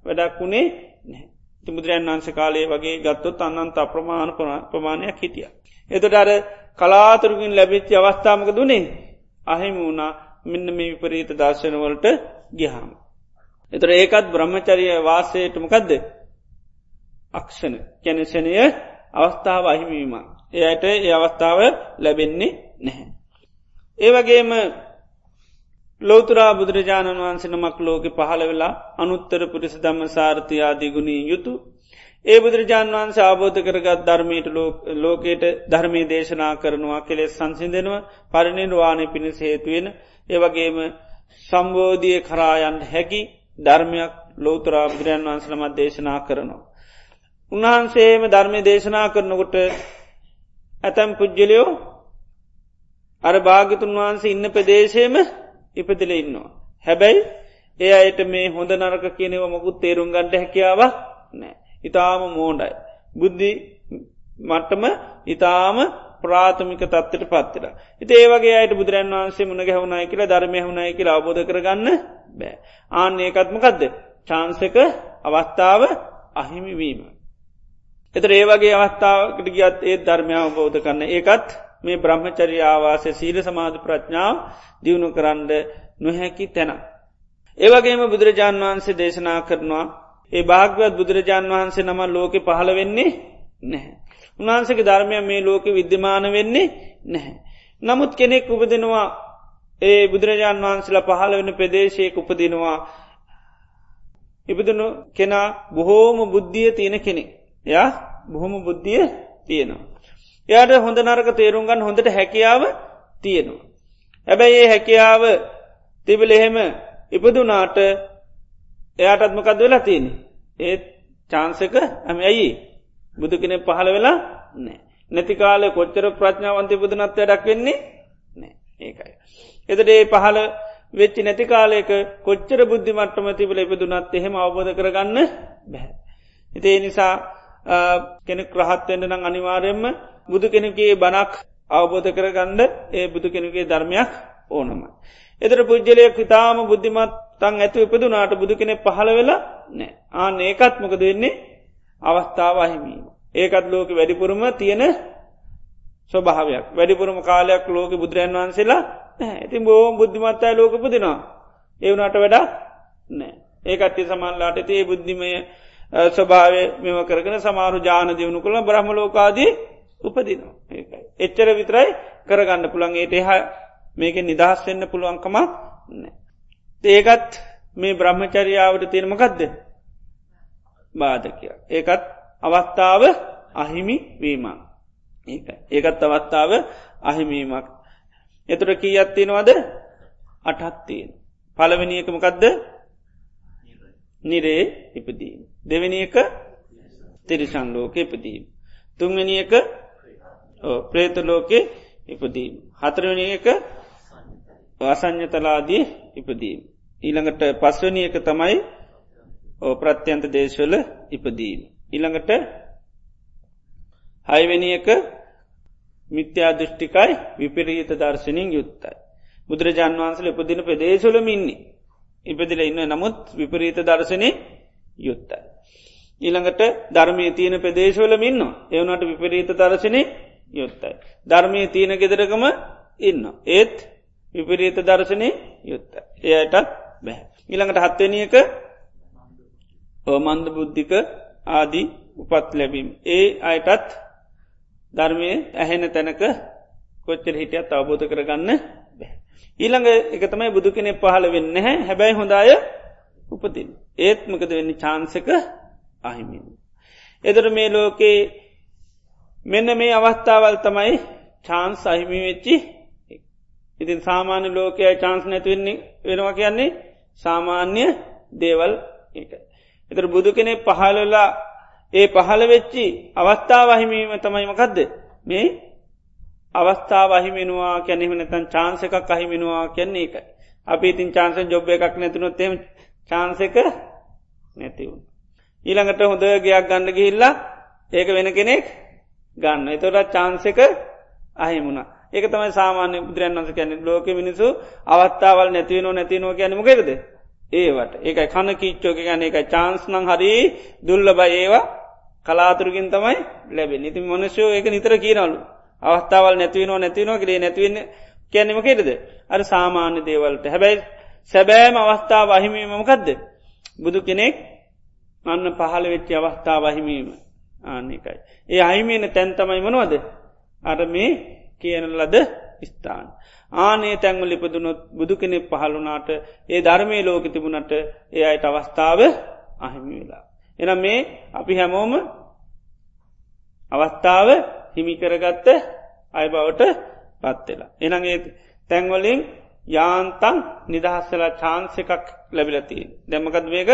වැඩක් වුණේ නෑ. බුදුරජන් වන්ස කාලේ වගේ ගත්තොත් අන්නන්ත අප්‍රමාණ ප්‍රමාණයක් හිටිය. එතට අර කලාතුරකින් ලැබිච්චි අවස්ථාමක දුනේ අහිම වුණා මෙන්න මේ විපරීත දර්ශනවලට ගිහාම. එතර ඒකත් බ්‍රහ්මචරිය වාසයටමකදද අක්ෂණ කැනසනය අවස්ථාව අහිමීම. එයට ඒ අවස්ථාව ලැබෙන්නේ නැහැ. ඒවගේම ලෝතුරා බුදුරජාණන් වහන්සේ නමක් ලෝක පහළ වෙලා අනුත්තර පුරිස දම්ම සාර්ථයාදිගුණී යුතු ඒ බුදුරජාන් වන්සේ ආබෝධ කරගත් ධර්මයට ලෝකයට ධර්මී දේශනා කරනවා කෙලෙස් සංසිදෙනව පරිණිර්වාණය පිණිස හේතුවෙන ඒවගේම සම්බෝධිය කරායන් හැකි ධර්මයක් ලෝතරා බුදුරන් වන්සලමත් දේශනා කරනවා. උන්වහන්සේම ධර්මය දේශනා කරනකොට ඇතැම් පුද්ගලයෝ අර භාගිතුන් වහන්සේ ඉන්න ප්‍රදේශයම ඉපතිල ඉන්නවා. හැබැයි ඒ අයට මේ හොඳ නරක කියනව මොකුත් තේරුම් ගන්ට හැකියාවක් නෑ. ඉතාම මෝඩයි. බුද්ධි මට්ටම ඉතාම ප්‍රාථමික තත්වට පත්තිර. ඉති ඒවගේ අයට බුදුරන් වන්සේ මුණ ගැහුණයි කියලා ධර්මය හුණයි කියලා අබෝධ කරගන්න බෑ. ආන්න ඒකත්මකක්ද. චාන්සක අවස්ථාව අහිමිවීම. එතර ඒවගේ අවස්ථාවකට ගියත් ඒත් ධර්මය අවබෝධ කරන්න ඒකත් මේ බ්‍රහ්මචරි ආවාසය සීල සමාධ ප්‍රඥාව දියුණු කරන්න නොහැකි තැන. ඒවගේම බුදුරජාණන් වහන්සේ දේශනා කරනවා ඒ භාග්‍යවත් බුදුරජාණන් වහන්සේ නම ලෝක පහළ වෙන්නේ නැහැ. උන්වහන්සක ධර්මය මේ ලෝක විද්‍යමාන වෙන්නේ නැහැ. නමුත් කෙනෙක් උපදිනවා ඒ බුදුරජාණන් වහන්සේලා පහළ වෙන ප්‍රදේශයක උපදිනවා ඉපදනු කෙනා බොහෝම බුද්ධිය තියෙන කෙනෙක්. ය බොහොම බුද්ධිය තියෙනවා. එයාට හොඳ නරක තේරුම්ගන්න හොඳට හැකියාව තියෙනවා. හැබැයි ඒ හැකියාව තිබිල එහෙම ඉපදුනාට එයාටත් මොකද වෙලා තියෙන. ඒත් චාන්සක ඇම ඇයි බුදු කෙනෙ පහළ වෙලා නෑ. නැතිකාල කොච්චර ප්‍රඥාවන්තය බුදුනත් වැඩක් වෙන්නේ නෑ ඒකයි. එතට ඒ පහළ වෙච්චි නැති කාලයක කොච්චර බුද්ධිමට්ටම තිබල ඉපදුනත් එහෙම අවබෝධ කරගන්න බැහැ. හිතේ නිසා කෙනෙක් රහත්වෙන්ට නම් අනිවාරයෙන්ම බුදු කෙනෙකේ බනක් අවබෝධ කරගන්න ඒ බුදු කෙනෙකේ ධර්මයක් ඕනම. එතර පුද්ජලයක් ඉතාම බුද්ධිමත් තන් ඇතු ඉපදුනාට බුදු කෙනෙ පහළ වෙලා නෑ ආන ඒකත් මොකද වෙන්නේ අවස්ථාව අහිමීම. ඒකත් ලෝක වැඩිපුරම තියෙන ස්වභාවයක් වැඩිපුරම කාලයක් ලෝක බුදුරන් වහන්සේලා ඇති බෝ බුද්ධිමත්තයි ලෝක පුදිනවා. ඒවනට වැඩක් නෑ ඒකත්ති සමල්ලාට ඒ බුද්ධිමය ස්වභාවය මෙම කරගෙන සමාරු ජාන දියුණු කළ බ්‍රහ්ම ලෝකාදී උපදිනවා ඒකයි. එච්චර විතරයි කරගන්න පුළන්ගේට එහා මේක නිදහස් වෙන්න පුළුවන්කමක් නෑ. ඒකත් මේ බ්‍රහ්මචරියාවට තියෙනමකක්ද බාධකය. ඒකත් අවස්ථාව අහිමි වීමක්. ඒකත් අවස්ථාව අහිමීමක්. එතුර කී අත්තිනවද අටහත්තියෙන්. පළවෙනි එකමකක්ද නිරේ ඉපදීම. දෙවැනි එක තිරිසන් ලෝක ඉපදීම. තුන්වැනි එක ප්‍රේත ලෝකෙ ඉපදීම. හතරවනි එක අසං්ඥතලාදී ඉපදීම. ඊළඟට පස්වනි එක තමයි ප්‍රත්‍යන්ත දේශවල ඉපදීම. ඊළඟට හයිවෙනි එක මිත්‍යා දෘෂ්ටිකයි විපිරීත දර්ශනින් යුත්තයි. බුදුරජාන් වහන්සල උපදින ප්‍රදේශලම ඉන්නේ. ඉපදිල ඉන්න නමුත් විපරීත දර්ශනය යුත්තයි. ඊළඟට ධර්මය තියෙන ප්‍රදේශවලම ඉන්න එවනට විපරීත දර්ශනය යුත්තයි. ධර්මය තියෙන ගෙදරකම ඉන්න. ඒත් විපරීත දර්ශනය යුත්ත. එයටත් බැහ. ඊළඟට හත්වනියක මන්ද බුද්ධික ආදී උපත් ලැබීම. ඒ අයටත් ධර්මය ඇහෙන තැනක කොච්චර හිටියත් අවබෝධ කරගන්න බැ. ඊළඟ එක තමයි බුදු කෙනෙ පහළ වෙන්න හැ හැබැයි හොඳය උපතින්. ඒත්මකද වෙන්න චාන්සක අහිමින්. එදර මේ ලෝකේ මෙන්න මේ අවස්ථාවල් තමයි චාන්ස් අහිමි වෙච්චි ඉතින් සාමාන්‍ය ලෝකය චාන්ස් නැතිවෙන්නේ වෙනවා කියන්නේ සාමාන්‍ය දේවල් එක. එතර බුදු කෙනෙ පහලලා ඒ පහළ වෙච්චි අවස්ථාව අහිමීම තමයිමකක්ද මේ අවස්ථාව අහිමිනවා කැනෙම නැතන් චාන්සකක් අහිමිනවා කියන්නේ එකයි. අපි ඉතින් චාන්සන් ජොබ් එකක් නැතිනොත් එම චාන්සක නැතිවුණ. ඊළඟට හොඳ ගයක් ගන්න ගිහිල්ලා ඒක වෙන කෙනෙක් ගන්න. එතොට චාන්සක අහිමුණ. ඒක තමයි සාමාන්‍ය බුදුරන් වන්ස කැන ලෝක මිනිසු අවස්ථාවල් නැතිවනෝ නැතිනෝ කියනමකෙද. ඒවට. ඒකයි කණ කිච්චෝක ගැන එක චාන්ස්නං හරි දුල්ල බයි ඒවා. කලාතුරකින් තමයි ලැබෙන ඉතින් මනුෂයෝ ඒක නිතර කියනලු අවස්ථාවල් නැතිවනෝ නැතිනෝ කරේ නැතිවන්න කියැනීම කෙටද අර සාමාන්‍ය දේවල්ට. හැබැයි සැබෑම අවස්ථාව අහිමීමමකක්ද බුදු කෙනෙක් අන්න පහළ වෙච්චි අවස්ථාව අහිමීම ආන්නේකයි ඒ අහිමීන තැන්තමයි මනවද අර මේ කියන ලද ස්ථාන. ආනේ තැන්වල ඉපදුනොත් බුදු කෙනෙක් පහළුනාට ඒ ධර්මය ලෝක තිබුණට ඒ අයට අවස්ථාව අහිමි වෙලා. එන මේ අපි හැමෝම අවස්ථාව හිමිකරගත්ත අය බවට පත්වෙලා. එනගේ තැන්වලින් යාන්තන් නිදහස්සලා චාන්ස එකක් ලැබිලතිී. දැමකත් වේග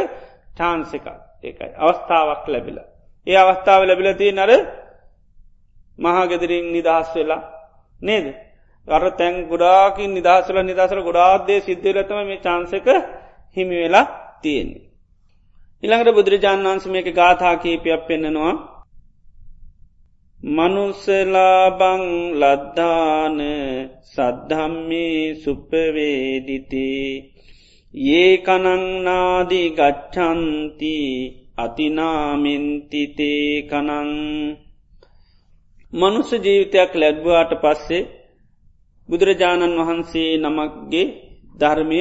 චාන්ස එකක් ඒකයි අවස්ථාවක් ලැබිල. ඒ අවස්ථාව ලැබිලතිී නර මහාගෙදරින් නිදහස් වෙලා නේද. අර තැන් ගොඩාකින් නිදහසල නිදසල ගොඩාත්දේ සිද්ධලතම මේ චාන්සක හිමි වෙලා තියෙන්නේ. ඉළඟට බුදුරජාණන් වන්ස මේක ගාථා කීපයක් පෙන්න්නනවා මනුස්සලාබං ලද්දාන සද්ධම්මේ සුප්පවේදිති. ඒ කනංනාදී ගච්චන්ති අතිනාමෙන්තිතේ කනං මනුස්ස ජීවිතයක් ලැබ්වාට පස්සේ බුදුරජාණන් වහන්සේ නමක්ගේ ධර්මය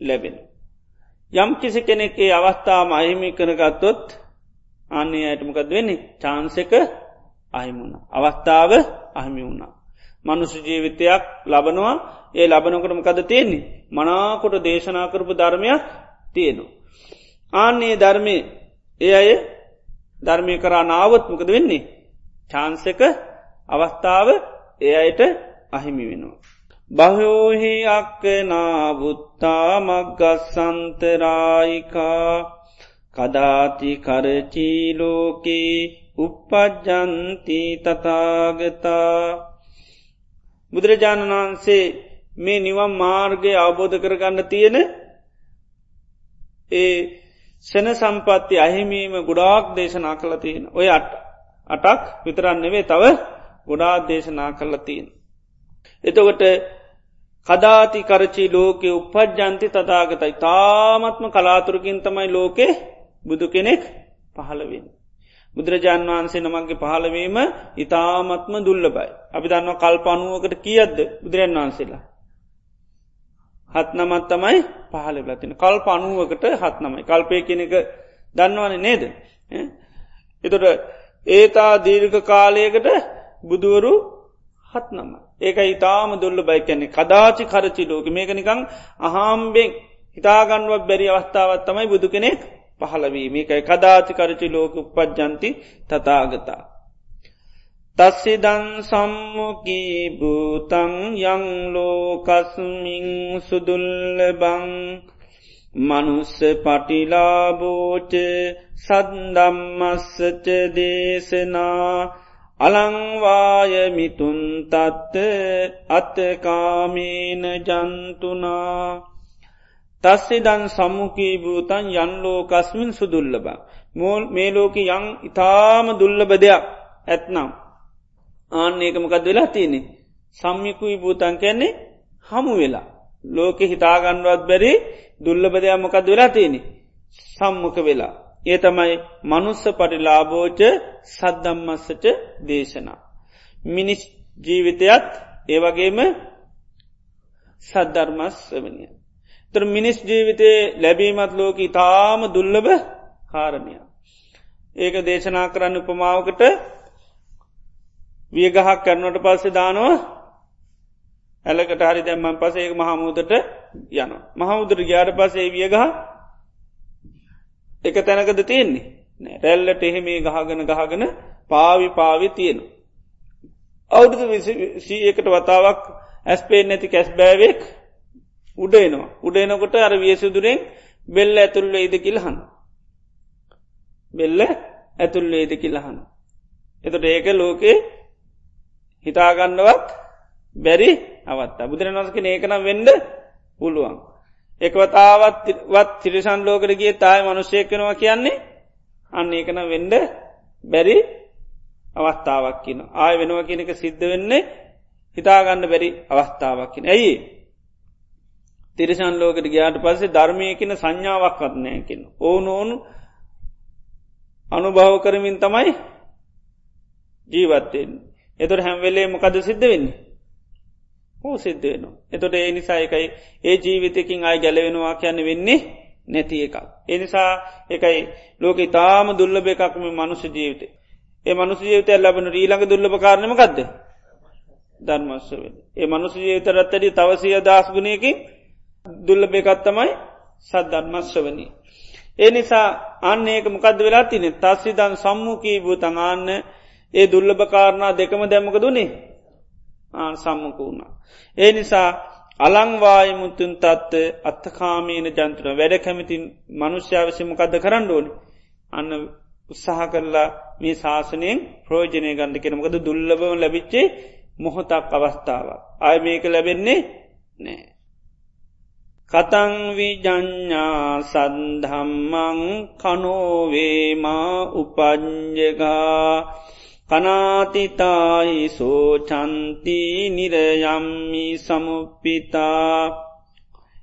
ලැබෙන. යම් කිසි කෙනෙක්ේ අවස්ථාම අහිමි කරගත්තොත් අන්නේ අයටමකද වෙන්නේ? චාන්සක අහිමුණ. අවස්ථාව අහිමි වුණා. මනුසු ජීවිතයක් ලබනවා ඒ ලබනකටම කද තියෙන්නේ මනාකොට දේශනා කරපු ධර්මයක් තියෙනු. ආන්නේ ධර්මය ඒ අය ධර්මය කරා නාවත්මකද වෙන්නේ. චාන්සක අවස්ථාව ඒ අයට අහිමි වෙනවා. බහෝහි අක්ක නාබුත්තා මක්ගස්සන්තරායිකා කදාති කරචීලෝකී උපපජ්ජන්ති තතාගතා බුදුරජාණන් වහන්සේ මේ නිවම් මාර්ගය අවබෝධ කරගන්න තියෙන ඒ සෙන සම්පත්ති අහිමීම ගොඩාක් දේශනා කළ තියෙන ඔය අට අටක් විතරන්නෙවේ තව ගොඩාක් දේශනා කල්ල තියෙන. එතකොට කදාති කරචි ලෝකෙ උපජ්ජන්ති තතාගතයි තාමත්ම කලාතුරකින් තමයි ලෝකෙ බුදු කෙනෙක් පහළවෙන්. බුදුරජාන් වහන්සේ නමගේ පහළවීම ඉතාමත්ම දුල්ලබයි. අපි දන්න කල්පනුවකට කියද්ද බුදුරන් වහන්සේලා. හත් නමත් තමයි පහල ලතින කල් පනුවකට හත් නමයි කල්පය කෙනෙක දන්නවන නේද. එතොට ඒතා දීර්ඝ කාලයකට බුදුවරු හත් නම. ඒක ඉතාම දුල්ල බයි කැනෙ කදාචි කරචි ලෝක මේක නිකං අහාම්බෙන් හිතාගන්ුවක් බැරි අවස්ථාවත් තමයි බුදු කෙනෙක් පහලවීම එකයි කදාචි කරචි ලෝක උපද්ජන්ති තතාගතා. තස්සිදන් සම්මුකී භූතං යංලෝකස්මින් සුදුල්ලබං මනුස්ස පටිලාබෝච සද්දම්මස්සච දේශනා අලංවායමිතුන් තත්ත අත්තකාමීන ජන්තුනා තස්සිදන් සම්මුකී භූතන් යන්ලෝකස්මින් සුදුල්ලබ. මෝල් මේ ලෝක යං ඉතාම දුල්ලබ දෙයක් ඇත්නම්. ආන්න ඒකමකද වෙලා තියනෙ. සම්මිකුයි භූතන් කැන්නේ හමු වෙලා. ලෝකෙ හිතාගන්නුවත් බැරි දුල්ලබ දෙයක් මොකද වෙලා තියෙනෙ. සම්මක වෙලා. ඒ තමයි මනුස්ස පටිලාබෝච සද්දම්මස්සට දේශනා. මිනිස් ජීවිතයත් ඒවගේම සද්ධර්මස් වනිය. තර මිනිස් ජීවිතය ලැබීමත් ලෝක ඉතාම දුල්ලබ කාරණය. ඒක දේශනා කරන්න උපමාවකට වියගහක් කරනට පස්සේ දානවා ඇලකට හරි දැම්මන් පසේ ඒ මහමුදට යන. මහමුදර ගයාට පසේ වියගහ එක තැනකද තියෙන්නේ රැල්ලට එහෙමේ ගහගෙන ගහගෙන පාවි පාවි තියෙන. අවුරුදු සීයකට වතාවක් ඇස්පේ නැති කැස් බෑවෙක් උඩයනවා උඩයනකොට අර වියසුදුරෙන් බෙල්ල ඇතුල්ල ඉද කිල්හන්. බෙල්ල ඇතුල්ල ඉද කිල්ලහන්. එතට ඒක ලෝකේ හිතාගන්නවත් බැරි අවත්තා බුදුරනස්ක ඒකනම් වෙන්ඩ පුළුවන්. එකවතාවත් වත් තිරිසන් ලෝකට ගිය තායි මනුෂ්‍යයකෙනවා කියන්නේ අන්න ඒකන වෙන්ඩ බැරි අවස්ථාවක් කියන ආය වෙනවා කියනක සිද්ධ වෙන්නේ හිතාගන්න බැරි අවස්ථාවක්කින ඇයි තිරිසන් ලෝකට ගයාට පස්සේ ධර්මයකන සංඥාවක් වත්නයකින් ඕන ඕනු අනුභව කරමින් තමයි ජීවත්තයෙන් එතුර හැම්වෙලේ මොකද සිද්ධ වෙන්නේ හෝ සිද්ධ වෙනවා. එතොට ඒ නිසා එකයි ඒ ජීවිතකින් අයි ගැලවෙනවා කියන්න වෙන්නේ නැති එකක්. එනිසා එකයි ලෝක තාම දුල්ලබ එකක්ම මනුෂ ජීවිත. ඒ මනුස ජීවිතය ලබන ඊළඟ දුල්ලභ කාරණම ගදද. ධර්මස්වවෙන්. ඒ මනුස ජීවිතරත්තඩි තවසය දස්ගුණයකින් දුල්ලබ එකත්තමයි සද්ධර්මස්වවනී. ඒ නිසා අන්න ඒක මොකද වෙලා තින තස්සිදන් සම්මුකී භූතඟාන්න ඒ දුල්ලභකාරණා දෙකම දැමක දුනේ ආ සම්මුක වුණා. ඒ නිසා අලංවායමුතුන් තත්ත අත්තකාමීන ජන්තුන වැඩ කැමතින් මනුෂ්‍යාවශමකක්ද කරන්න ඕනි අන්න උත්සාහ කරලා මේ ශාසනයෙන් ප්‍රෝජනය ගන්ධ කෙනමකද දුල්ලබව ලැබිච්චේ මොහොතක් අවස්ථාව. අය මේක ලැබෙන්නේ නෑ. කතංවිජඥා සන්ධම්මං කනෝවේමා උපංජගා කනාතිතායි සෝචන්ති නිරයම්මි සමුපිතා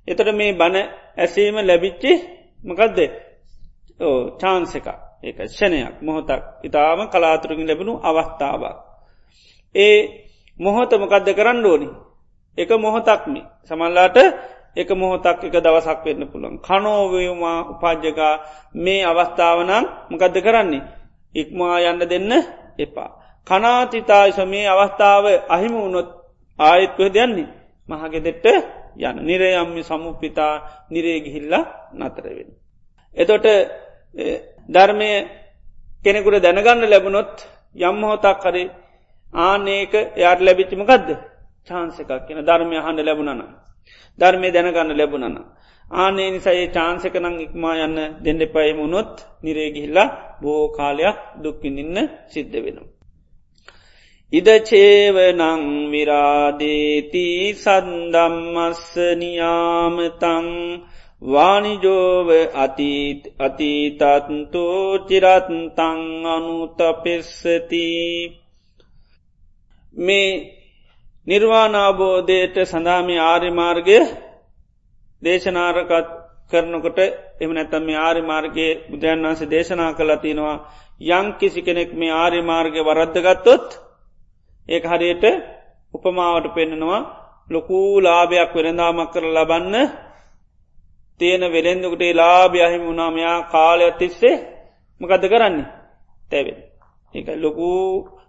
එතට මේ බණ ඇසීම ලැබිච්චි මකදද? ඕ චාන්සක ඒක ෂණයක් මොහොතක්. ඉතාම කලාතුරකින් ලැබුණු අවස්ථාවක්. ඒ මොහොත මොකදද කරන්න ඕනි? එක මොහොතක්මි. සමල්ලාට එක මොහොතක් එක දවසක් වෙන්න පුළන් කනෝවයමා උපාජ්‍යකා මේ අවස්ථාවනම් මකදද කරන්නේ ඉක්මා යන්න දෙන්න එපා. කනාතිතායිස මේ අවස්ථාව අහිම වුණොත් ආයත්ව දෙයන්නේ මහගෙදෙට්ට යන නිරයම්මි සමුපිතා නිරේගිහිල්ලා නතරවෙන. එතොට ධර්මය කෙනෙකුට දැනගන්න ලැබුණොත් යම්හෝතක් කරේ ආනඒක යාට ලැබිච්චිමකක්ද චාන්සකක් කියන ධර්මය හඬ ලැබුණන. ධර්මය දැනගන්න ලැබුණන. ආනේ නිසයි චාන්සක නං ඉක්මා යන්න දෙන්න පයමුණොත් නිරේගිහිල්ලා බෝ කාලයක් දුක්කිඳන්න සිද්ධ වෙනවා. ඉදචේවනං විරාදේති සන්දම්මස්ස නියාමතං වානිජෝව අතීතත්තෝ චිරත්තං අනුතපෙස්සති මේ නිර්වාණාබෝධයට සඳහාමි ආර්යමාර්ගය දේශනාරකත් කරනකොට එම නැතම් මේ ආරි මාර්ගයේ බුදුරන් වන්සේ දේශනා කළතිනවා යං කිසි කෙනෙක් මේ ආරි මාර්ගය වරද්දගත්තොත් ඒ හරියට උපමාවට පෙන්න්නනවා ලොකූ ලාභයක් වෙළඳාමක් කර ලබන්න තියෙන වෙළෙන්දුකට ලාභය අහිම වුණාමයා කාලයක් තිස්සේ මකද කරන්නේ? තැවෙන් එක ලොකූ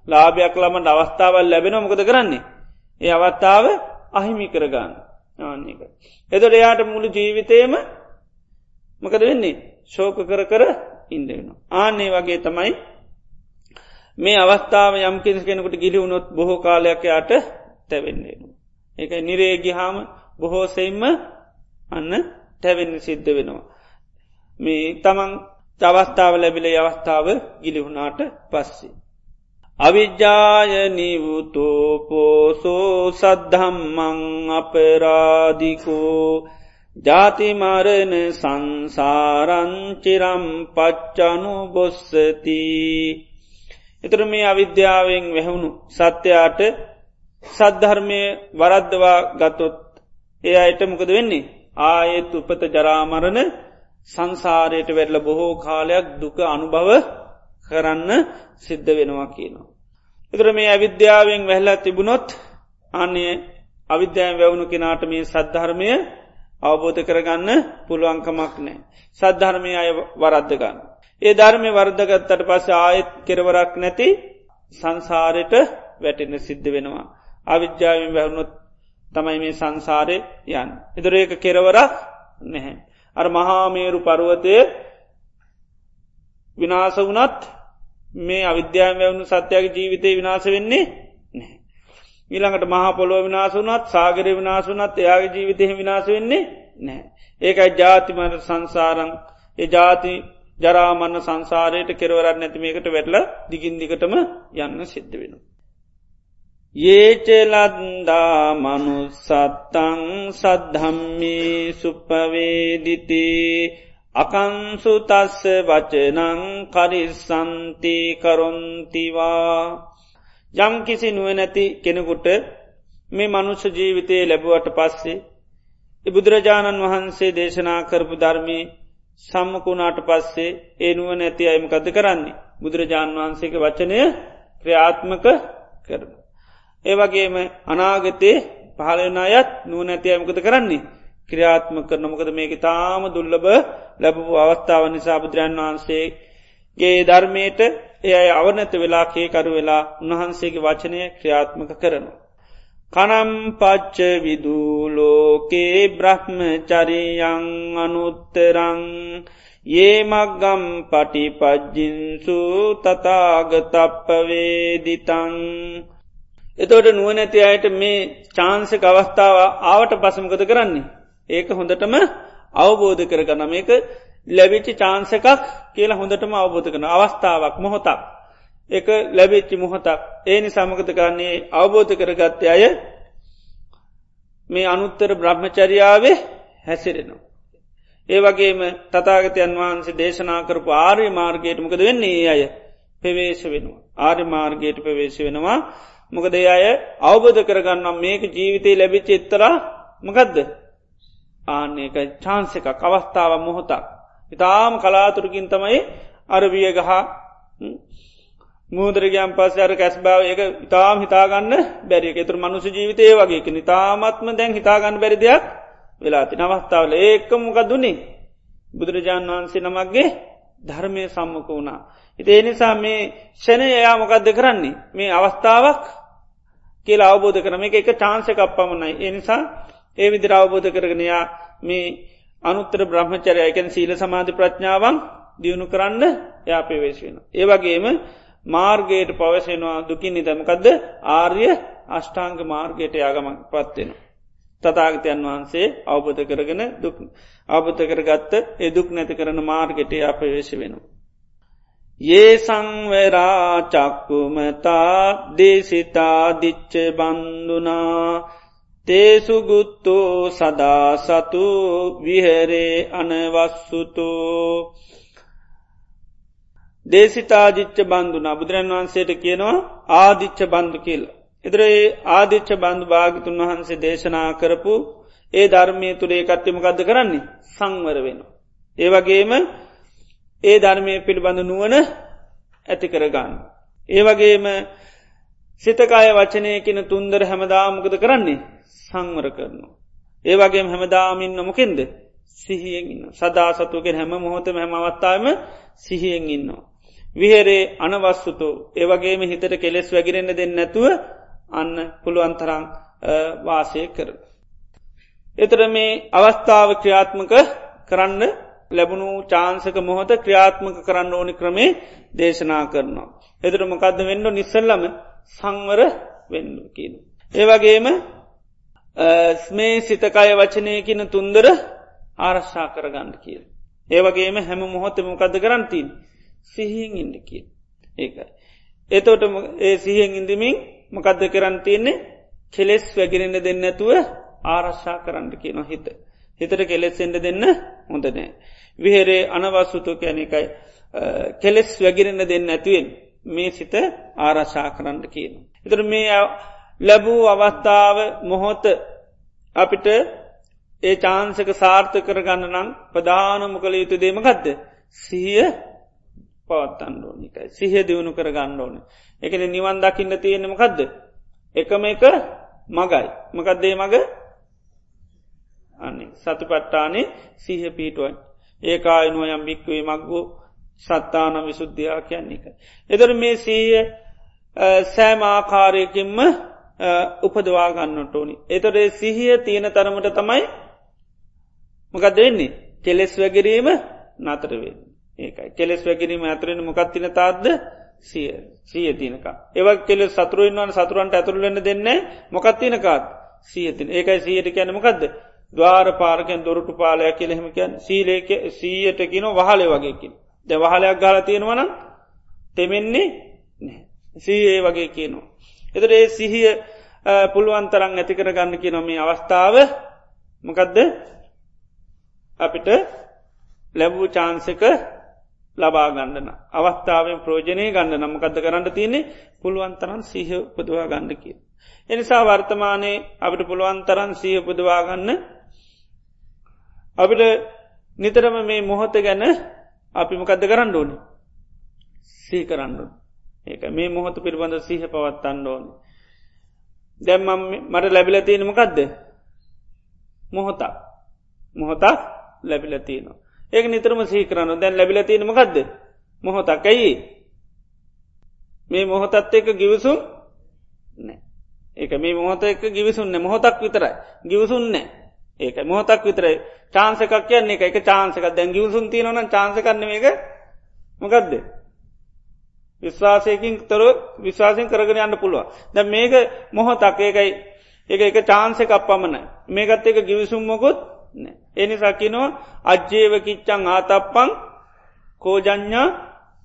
ලාභයක් ළමට අවස්ථාවල් ලැබෙන මොකද කරන්නේ? ඒ අවස්ථාව අහිමි කරගන්න ආන්නක. එතොට එයාට මුළු ජීවිතයම මකද වෙන්නේ ශෝක කර කර ඉන්දවෙන. ආන්නේ වගේ තමයි මේ අවස්ථාව යම් කිසි කෙනෙකුට ගිලි වුණොත් බොහෝ කාලයක් යාට තැවෙන්නේ. එක නිරේගිහාම බොහෝසෙයින්ම අන්න තැවෙන්න සිද්ධ වෙනවා. මේ තමන් අවස්ථාව ලැබිල අවස්ථාව ගිලිහුණාට පස්සේ. අවිජ්ජාය නිවුතෝපෝසෝ සද්ධම්මං අපරාධිකෝ ජාතිමරණ සංසාරංචිරම් පච්චනු බොස්සති. එතර මේ අවිද්‍යාවෙන් වැැහුණු සත්‍යයාට සද්ධර්මය වරද්දවා ගතොත් ඒ අයට මොකද වෙන්නේ? ආයෙත් උපත ජරාමරණ සංසාරයට වැඩල බොහෝ කාලයක් දුක අනුභව කරන්න සිද්ධ වෙනවා කියනවා. එතර මේ අවිද්‍යාවෙන් වැහලා තිබුණොත් අන්නේ අවිද්‍යාව වැවුණු කෙනාට මේ සද්ධර්මය අවබෝධ කරගන්න පුළුවන්කමක් නෑ. සද්ධර්මය අය වරද්දගන්න. ඒ ධර්මය වර්ධගත්තට පස ආයත් කෙරවරක් නැති සංසාරයට වැටෙන සිද්ධ වෙනවා. අවිද්‍යාවෙන් වැැහුණොත් තමයි මේ සංසාරය යන්. එදුර ඒක කෙරවරක් නැහැ. අර මහාමේරු පරුවතය විනාස වනත් මේ අවිද්‍යාව වැවුණු සත්‍යයගේ ජීවිතය විනාස වෙන්නේ නෑ. ඊළඟට මහා පොළොව විනාස වනත් සාගර විනාසුනත් එයාගේ ජීවිතය විනාස වෙන්නේ නෑ. ඒකයි ජාතිමට සංසාරං ඒ ජාති ජරාමන්න සංසාරයට කෙරවරත් නැතිමේකට වැටල දිගින් දිගටම යන්න සිද්ධ වෙන. ඒචලන්දා මනුසත්තං සද්ධම්මී සුප්පවේදිතේ අකංසු තස්ස වචනං කරිස්සන්ති කරොන්තිවා යම් කිසි නුවනැති කෙනෙකුට මේ මනුෂ්‍ය ජීවිතය ලැබුවට පස්සේ බුදුරජාණන් වහන්සේ දේශනා කරපු ධර්මී සම්මකුණාට පස්සේ ඒනුව නැති අයමකද කරන්නේ? බුදුරජාණන් වහන්සේක වචනය ක්‍රියාත්මක කරන. ඒවගේම අනාගතයේ පහලන අයත් නුවනැති අයමකද කරන්නේ? ක්‍රියාත්ම කරනමකද මේක තාම දුල්ලබ ලැබපු අවස්ථාව නිසා බුදුරන් වහන්සේගේ ධර්මයට එය අවනත වෙලා කේකරු වෙලා උන්වහන්සේගේ වචනය ක්‍රියාත්මක කරනවා. කනම්පච්ච විදූලෝකේ බ්‍රහ්ම චරියං අනුත්තරං ඒ මක්ගම් පටිපජ්ජින්සු තතාගතප්පවේදිතං එතෝට නුවනැති අයට මේ චාන්සක අවස්ථාව ආවට පසමකද කරන්නේ. ඒක හොඳටම අවබෝධ කරගන මේක ලැබිච්චි චාන්සකක් කියලා හොඳටම අවබෝධ කරන අවස්ථාවක් මොහොතක්. එක ලැබිච්චි මොහොතක්. ඒනි සමගත කරන්නේ? අවබෝධ කරගත්ත අය මේ අනුත්තර බ්‍රහ්මචරියාවේ හැසිරෙනවා. ඒ වගේම තතාගතයන් වහන්සේ දේශනා කරපු ආර්ය මාර්ගයට මොකද වෙන්නේ? අය පෙවේශ වෙනවා. ආර්ය මාර්ගයට පවේශ වෙනවා. මොකද අය අවබෝධ කරගන්නම් මේක ජීවිතය ලැබිච්ච එත්තරා මකදද? ආන්නේක චාන්සක අවස්ථාව මොහොතක්. ඉතාම කලාතුරකින් තමයි අරවිය ගහ මූදරගයන් පස් අර කැස් බාව එක ඉතාම් හිතාගන්න බැරික තුර මනුස ජීවිතය වගේ නිතාමත්ම දැන් හිතාගන්න බැරි දෙයක් වෙලාති නවස්ථාවල ඒකම මොකක්දුන්නේ බුදුරජාණන් වහන්සේ නමක්ගේ ධර්මය සම්මක වුණා. ඉති එනිසා මේ ෂණය එයා මොකක්ද කරන්නේ මේ අවස්ථාවක් කියලා අවබෝධ කරන එක එක චාන්සක අපපමණයි. එනිසා ඒ විදිර අවබෝධ කරගෙනයා මේ අනුත්තර බ්‍රහ්මචරය එකැන සීල සමාධි ප්‍රඥාවන් දියුණු කරන්න යා පෙවේශ වෙන. ඒවගේම මාර්ගයට පවසෙනවා දුකින් නිතමකදද ආර්ය අෂ්ඨාංග මාර්ගයට යාගමක් පත්වෙනවා. තතාගතයන් වහන්සේ අවබධ කරගෙන දුක් අවබත කරගත්ත එදුක් නැති කරන මාර්ගට අප වේශ වෙනවා. ඒ සංවරා චක්කුමතා දේශිතා දිච්ච බන්දුනා තේසුගුත්තෝ සදා සතු විහරේ අනවස්සුතෝ දේශිතාජිච්ච බන්දුනා බුදුරන් වහන්සේට කියනවා ආදිච්ච බන්ධු කියලා. එතරේ ආදිච්ච බන්ධ භාගතුන් වහන්සේ දේශනා කරපු ඒ ධර්මය තුළේ කට්ටිමකක්ද කරන්නේ සංවර වෙන. ඒ වගේම ඒ ධර්මය පිළිබඳ නුවන ඇති කරගන්න. ඒ වගේම සිතකාය වචනයකින තුන්දර හැමදාමකද කරන්නේ සංවර කරනවා. ඒ වගේ හැමදාමින් නොමකින්ද සිහියෙන් ඉන්න සදා සතුගෙන් හැම මොහොතම හැම අවත්තාම සිහියෙන් ඉන්නවා. විහරේ අනවස්සුතු ඒවගේම හිතට කෙලෙස් වැගිරෙන්න්න දෙන්න නැතුව අන්න පුළුවන්තරං වාසය කර. එතර මේ අවස්ථාව ක්‍රියාත්මක කරන්න ලැබුණු චාන්සක මොහොත ක්‍රියාත්මක කරන්න ඕනි ක්‍රමේ දේශනා කරනවා. එතර මොකක්ද වෙන්න නිස්සල්ලම සංවර වෙන්න කියන. ඒවගේම ස්මේ සිතකාය වචනයකින තුන්දර ආරශ්ා කරගන්න කියල. ඒවගේම හැම මොහොත මොකද කරන්තින් සිහියෙන් ඉන්න කිය. ඒකයි. එතෝට ඒ සිහියෙන් ඉඳමින් මොකක්ද කරන්න තියන්නේ කෙලෙස් වැගිරෙන්න්න දෙන්නඇතුව ආරශ්ා කරන්න කියන හිත. හිතට කෙලෙස්සෙන්ට දෙන්න හොඳනෑ. විහෙරේ අනවස්සුතු කැන එකයි කෙලෙස් වැගිරෙන්න්න දෙන්න ඇතුවෙන් මේ සිත ආරශා කරන්න කියන. එතර මේ ලැබූ අවස්ථාව මොහොත අපිට ඒ චාන්සක සාර්ථ කරගන්න නම් ප්‍රධානම කළ යුතු දේමකක්ද සිහිය පවත්තන්න ඕනිකයි සිහ දියුණු කර ගන්න ඕන එකන නිවන් දකින්න තියෙනම කදද එකම එක මගයි. මකක්දේ මග? අන්න සතු පට්ටානේ සිහ පීටුවන් ඒකායනුව යම් භික්වේ මක්ගෝ සත්තාන විසුද්ධයා කියන්නේ එක. එදර මේ සීය සෑම ආකාරයකින්ම උපදවා ගන්නට ඕනි. එතොරේ සිහිය තියෙන තරමට තමයි මොකක් දෙන්නේ කෙලෙස් වැගරීම නතරවෙන් ඒකයි. කෙලෙස් වැගරීම ඇතරෙන මොකක්තින තාත්ද සිය. සිය තියනක ඒවක් කෙල සතුරුවන්වන සතුරන්ට ඇතුරලන්න දෙන්න මොකක්තිනකාත් සියතින ඒකයි සියට කියන මොකක්ද දවාර පාරකෙන් දොරටු පාලයක් කියලෙහෙම කියන් සීලේක සීයට කියන වහලය වගේකින් ද වහලයක් ගාල තියෙනවන තෙමෙන්නේ සීඒ වගේ කියනවා. එතට ඒ සිහිය පුළුවන්තරන් ඇති කර ගන්න කිය නොමේ අවස්ථාව මකදද අපිට ලැබූ චාන්සක ලබා ගණඩන අවස්ථාවෙන් ප්‍රෝජනය ගන්න නමකද කරන්න තියන්නේ පුළුවන්තරන් සීහ උපදවා ගන්න කිය. එනිසා වර්තමානයේ අපිට පුළුවන්තරන් සීහ උපදවා ගන්න අපිට නිතරම මේ මොහොත ගැන අපි මොකක්ද කරන්න ඕනි? සී කරන්න ඒක මේ මොහොත පිළිබඳ සීහ පවත්තන්න ඕනි. දැම්මම් මට ලැබිල තියෙනමකක්ද මොහොතක්. මොහොතක් ලැබිල තියෙනවා. ඒක නිතරම සහි කරන්න දැන් ලැබිල තියෙනමකක්ද මොහොතක්. ඇයි? මේ මොහොතත් එක ගිවසුම් නෑ ඒක මේ මොහොත එක ගිවිසුන්න මොහොතක් විතරයි. ගිවසුන්න ඒක මොහොතක් විතරයි චාන්සකක් කියන්නේ එක එක චාන්සක දැන් ගිවසුන් තියනවන චාන්ස කරන එක මොකක්ද විශ්වාසයකින් තොර විශ්වාසයෙන් කරගෙන යන්න පුළුව ද මේක මොහොතක්. ඒකයි. එක එක චාන්සක පමණ. මේකත් එක ගිවිසුම්මකුත් එනිසකිනවා අජ්ජේව කිච්චං ආතප්පං කෝජඥා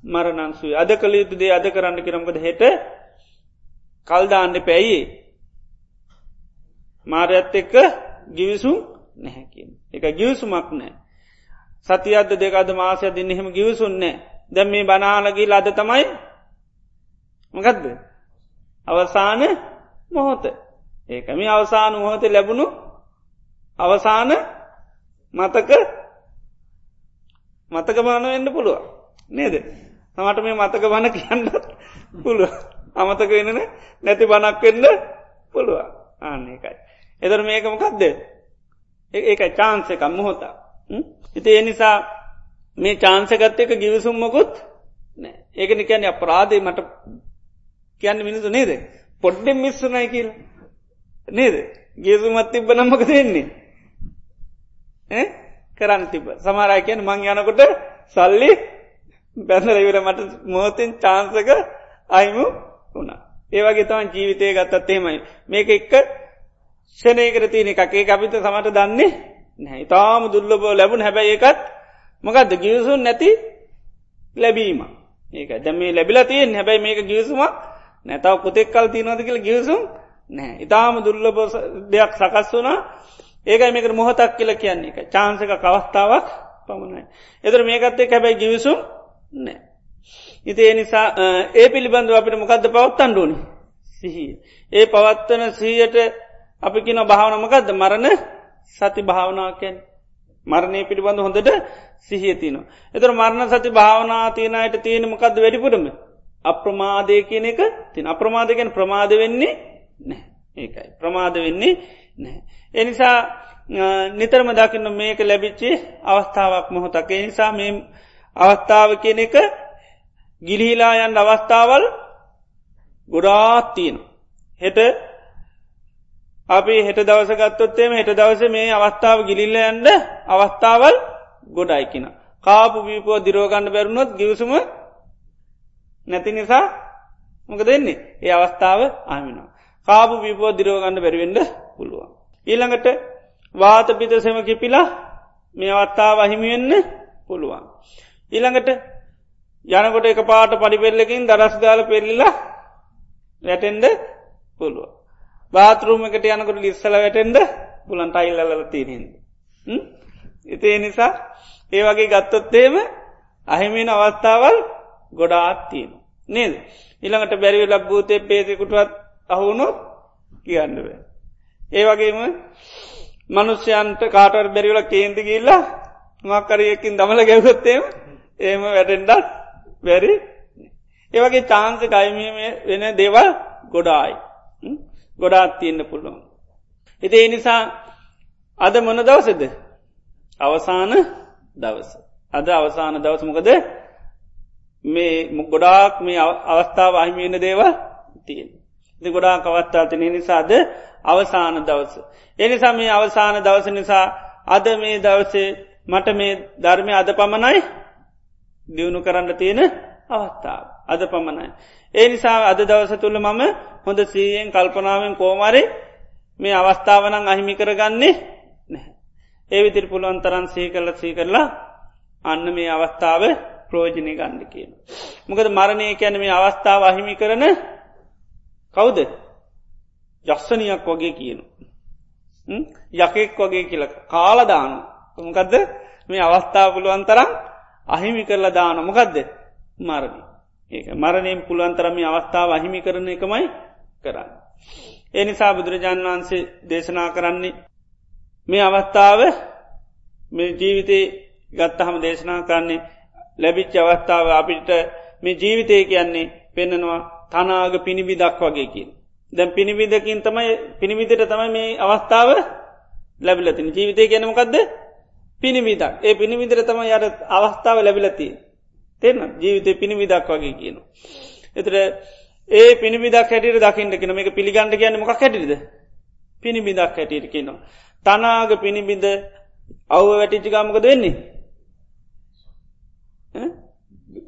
මරණන්සුයි අද කළ යුතු දේ අද කරන්න කරමකද හෙට? කල්දාන්න පැයි මාරයත් එක්ක ගිවිසුම් නැහැකින් එක ගිවිසුමක් නෑ. සතියද දෙකද මාසය දින්න එහෙම ගිවිසුන්නේ දැම් මේ බනාලගී ලද තමයි මකදද? අවසාන මොහොත. ඒකම අවසාන මොහොත ලැබුණු අවසාන මතක මතක බාන වෙන්න පුළුව නේද? තමට මේ මතක බණ කියන්න පුළුව අමතක වෙනන නැති බණක් වෙන්න පුළුව ආන්න එකයි එදර මේක මොකක්ද ඒක චාන්ස එකක් මොහොතා ඉති ඒ නිසා මේ චාන්සගත්ත එක ගිවිසුම්මකුත් ඒක නිකැන අපරාධය මට කියන්න මිනිසු නේද? පොඩ්ඩෙන් මිස්සුනයි කියල. නේද? ගේසුමත් තිබ්බ නම්මක දෙන්නේ කරන්න තිබ සමරයි කියන මං යනකොට සල්ලි බැඳරවිර මට මෝතින් චාන්සක අයිමු වුණා. ඒවගේ තවන් ජීවිතය ගත්තත් එහෙමයි. මේක එක්ක ෂනයකර තියෙන එකේ අපිත සමට දන්නේ නැහැ. තාම දුල්ලබ ලැබුණ හැබැයි ඒකත් මොකක්ද ගියසුන් නැති ලැබීම ඒක දැම මේ ලැබිලා තියෙන් හැබැයි මේක ගියසුමක් නැතාව පුතෙක් කල් තියනොද කියල ගියසුම් නෑ ඉතාම දුල්ලබ දෙයක් සකස් වුනා ඒකයි මේක මොහොතක් කියල කියන්නේ. එක චාන්සක කවස්ථාවක් පමණයි. එතර මේකත්තේ හැබැයි ගිවිසුම් නෑ. ඉති ඒ නිසා ඒ පිළිබඳව අපිට මොකක්ද පවත්තන්ඩුවනි සිහි. ඒ පවත්වන සීයට අපි කියන භාවනමකක්ද මරණ සති භාවනාකැන් මරණය පිළිබඳ හොඳට සිහිය තියන. එතර මරණ සති භාවනා තියනයට තියෙන මොකක්ද වැඩිපුරම. අප්‍රමාදය කියන එක තින අප්‍රමාදකෙන් ප්‍රමාද වෙන්නේ නෑ ඒකයි ප්‍රමාද වෙන්නේ නෑ. එනිසා නිතරම දකින්න මේක ලැබිච්චි අවස්ථාවක් මොහොතක නිසා මේ අවස්ථාව කියන එක ගිලිහිලා යන් අවස්ථාවල් ගොඩාත්තියන. හෙට අපි හෙට දවසගත්තොත්තේම හෙට දවස මේ අවස්ථාව ගිලිල්ල යන්ඩ අවස්ථාවල් ගොඩයිකින. කාපු වීපෝ දිරෝගන්න බැරුණොත් ගිවසුම නැති නිසා මොක දෙන්නේ ඒ අවස්ථාව ආමිනවා. කාපු වීපෝ දිරෝගන්න බැරිවෙන්ඩ පුළුවන්. ඊළඟට වාත පිතසම කිපිලා මේ අවත්තාව අහිමිවෙන්න පුළුවන්. ඊළඟට යනකොට එක පාට පඩිපෙල්ලකින් දරස් ගාල පෙල්ලිලා වැටෙන්ඩ පුළුව. බාතරුම එකට යනකොට ලිස්සල වැටෙන්ඩ පුලන්ට අයිල්ලල තිරහිද. ඉතිේ නිසා ඒ වගේ ගත්තොත්තේම අහිමීන අවස්ථාවල් ගොඩාත් තියෙන. නේද. ඉළඟට බැරිවෙ ලබ්භූතය පේසකුටුවත් අහුුණොත් කියන්නවේ. ඒ වගේම මනුෂ්‍යයන්ට කාටර බැරිවල කේන්ති ගිල්ලා මක්කරයකින් දමල ගැවගොත්තේම ඒම වැටෙන්ඩත් බැරි ඒවගේ චාන්ස කයිමීම වෙන දේවල් ගොඩායි ගොඩාත් තියන්න පුළුවන්. එති ඒ නිසා අද මොන දවසද අවසාන දවස. අද අවසාන දවසමකද මේ ගොඩාක් මේ අවස්ථාව අහිමියන දේවල් තියෙන්. ගොඩා කවත්තා තින නිසාද අවසාන දවස. එනිසා මේ අවසාන දවස නිසා අද මේ දවසේ මට මේ ධර්මය අද පමණයි දියුණු කරන්න තියෙන අවස්ථාව. අද පමණයි. ඒ නිසා අද දවස තුළ මම හොඳ සීයෙන් කල්පනාවෙන් කෝමරි මේ අවස්ථාවනං අහිමි කරගන්නේ නැහැ. ඒ විතිර පුළුවන් තරන් සී කරල සී කරලා අන්න මේ අවස්ථාව ප්‍රෝජනය ගණ්ඩ කියන. මොකද මරණය කැන මේ අවස්ථාව අහිමි කරන කවුද යස්සනයක් වගේ කියනු. යකෙක් වගේ කියල කාලදාන මොකදද මේ අවස්ථාව පුළුවන් තරම් අහිමි කරලා දාන මොකදද මරණ ඒක මරණයෙන් පුළුවන්තරම අවස්ථාව අහිමි කරන එකමයි කරන්න. ඒ නිසා බුදුරජාණන් වහන්සේ දේශනා කරන්නේ මේ අවස්ථාව මේ ජීවිතය ගත්තහම දේශනා කරන්නේ ලැබිච්ච අවස්ථාව අපිට මේ ජීවිතය කියන්නේ පෙන්නනවා තනාග පිණිබි දක් වගේ කියෙන්. දැන් පිණිවිදකින් තමයි පිණිවිතට තමයි මේ අවස්ථාව ලැබිලතින ජීවිතය ගැනමකක්ද පිණිවිදක් ඒ පිණිවිදර තම යට අවස්ථාව ලැබිලති. තෙන්න ජීවිතය පිණිවිදක් වගේ කියන. එතර ඒ පිනිිදක් හැටියට දකිට කෙන මේක පිළිගන්ට කියන්න මොක් හැටිද පිණිබිදක් හැටියට කියනවා. තනාග පිණිබිඳ අව්ව වැටිච්චිකාමක දෙන්නේ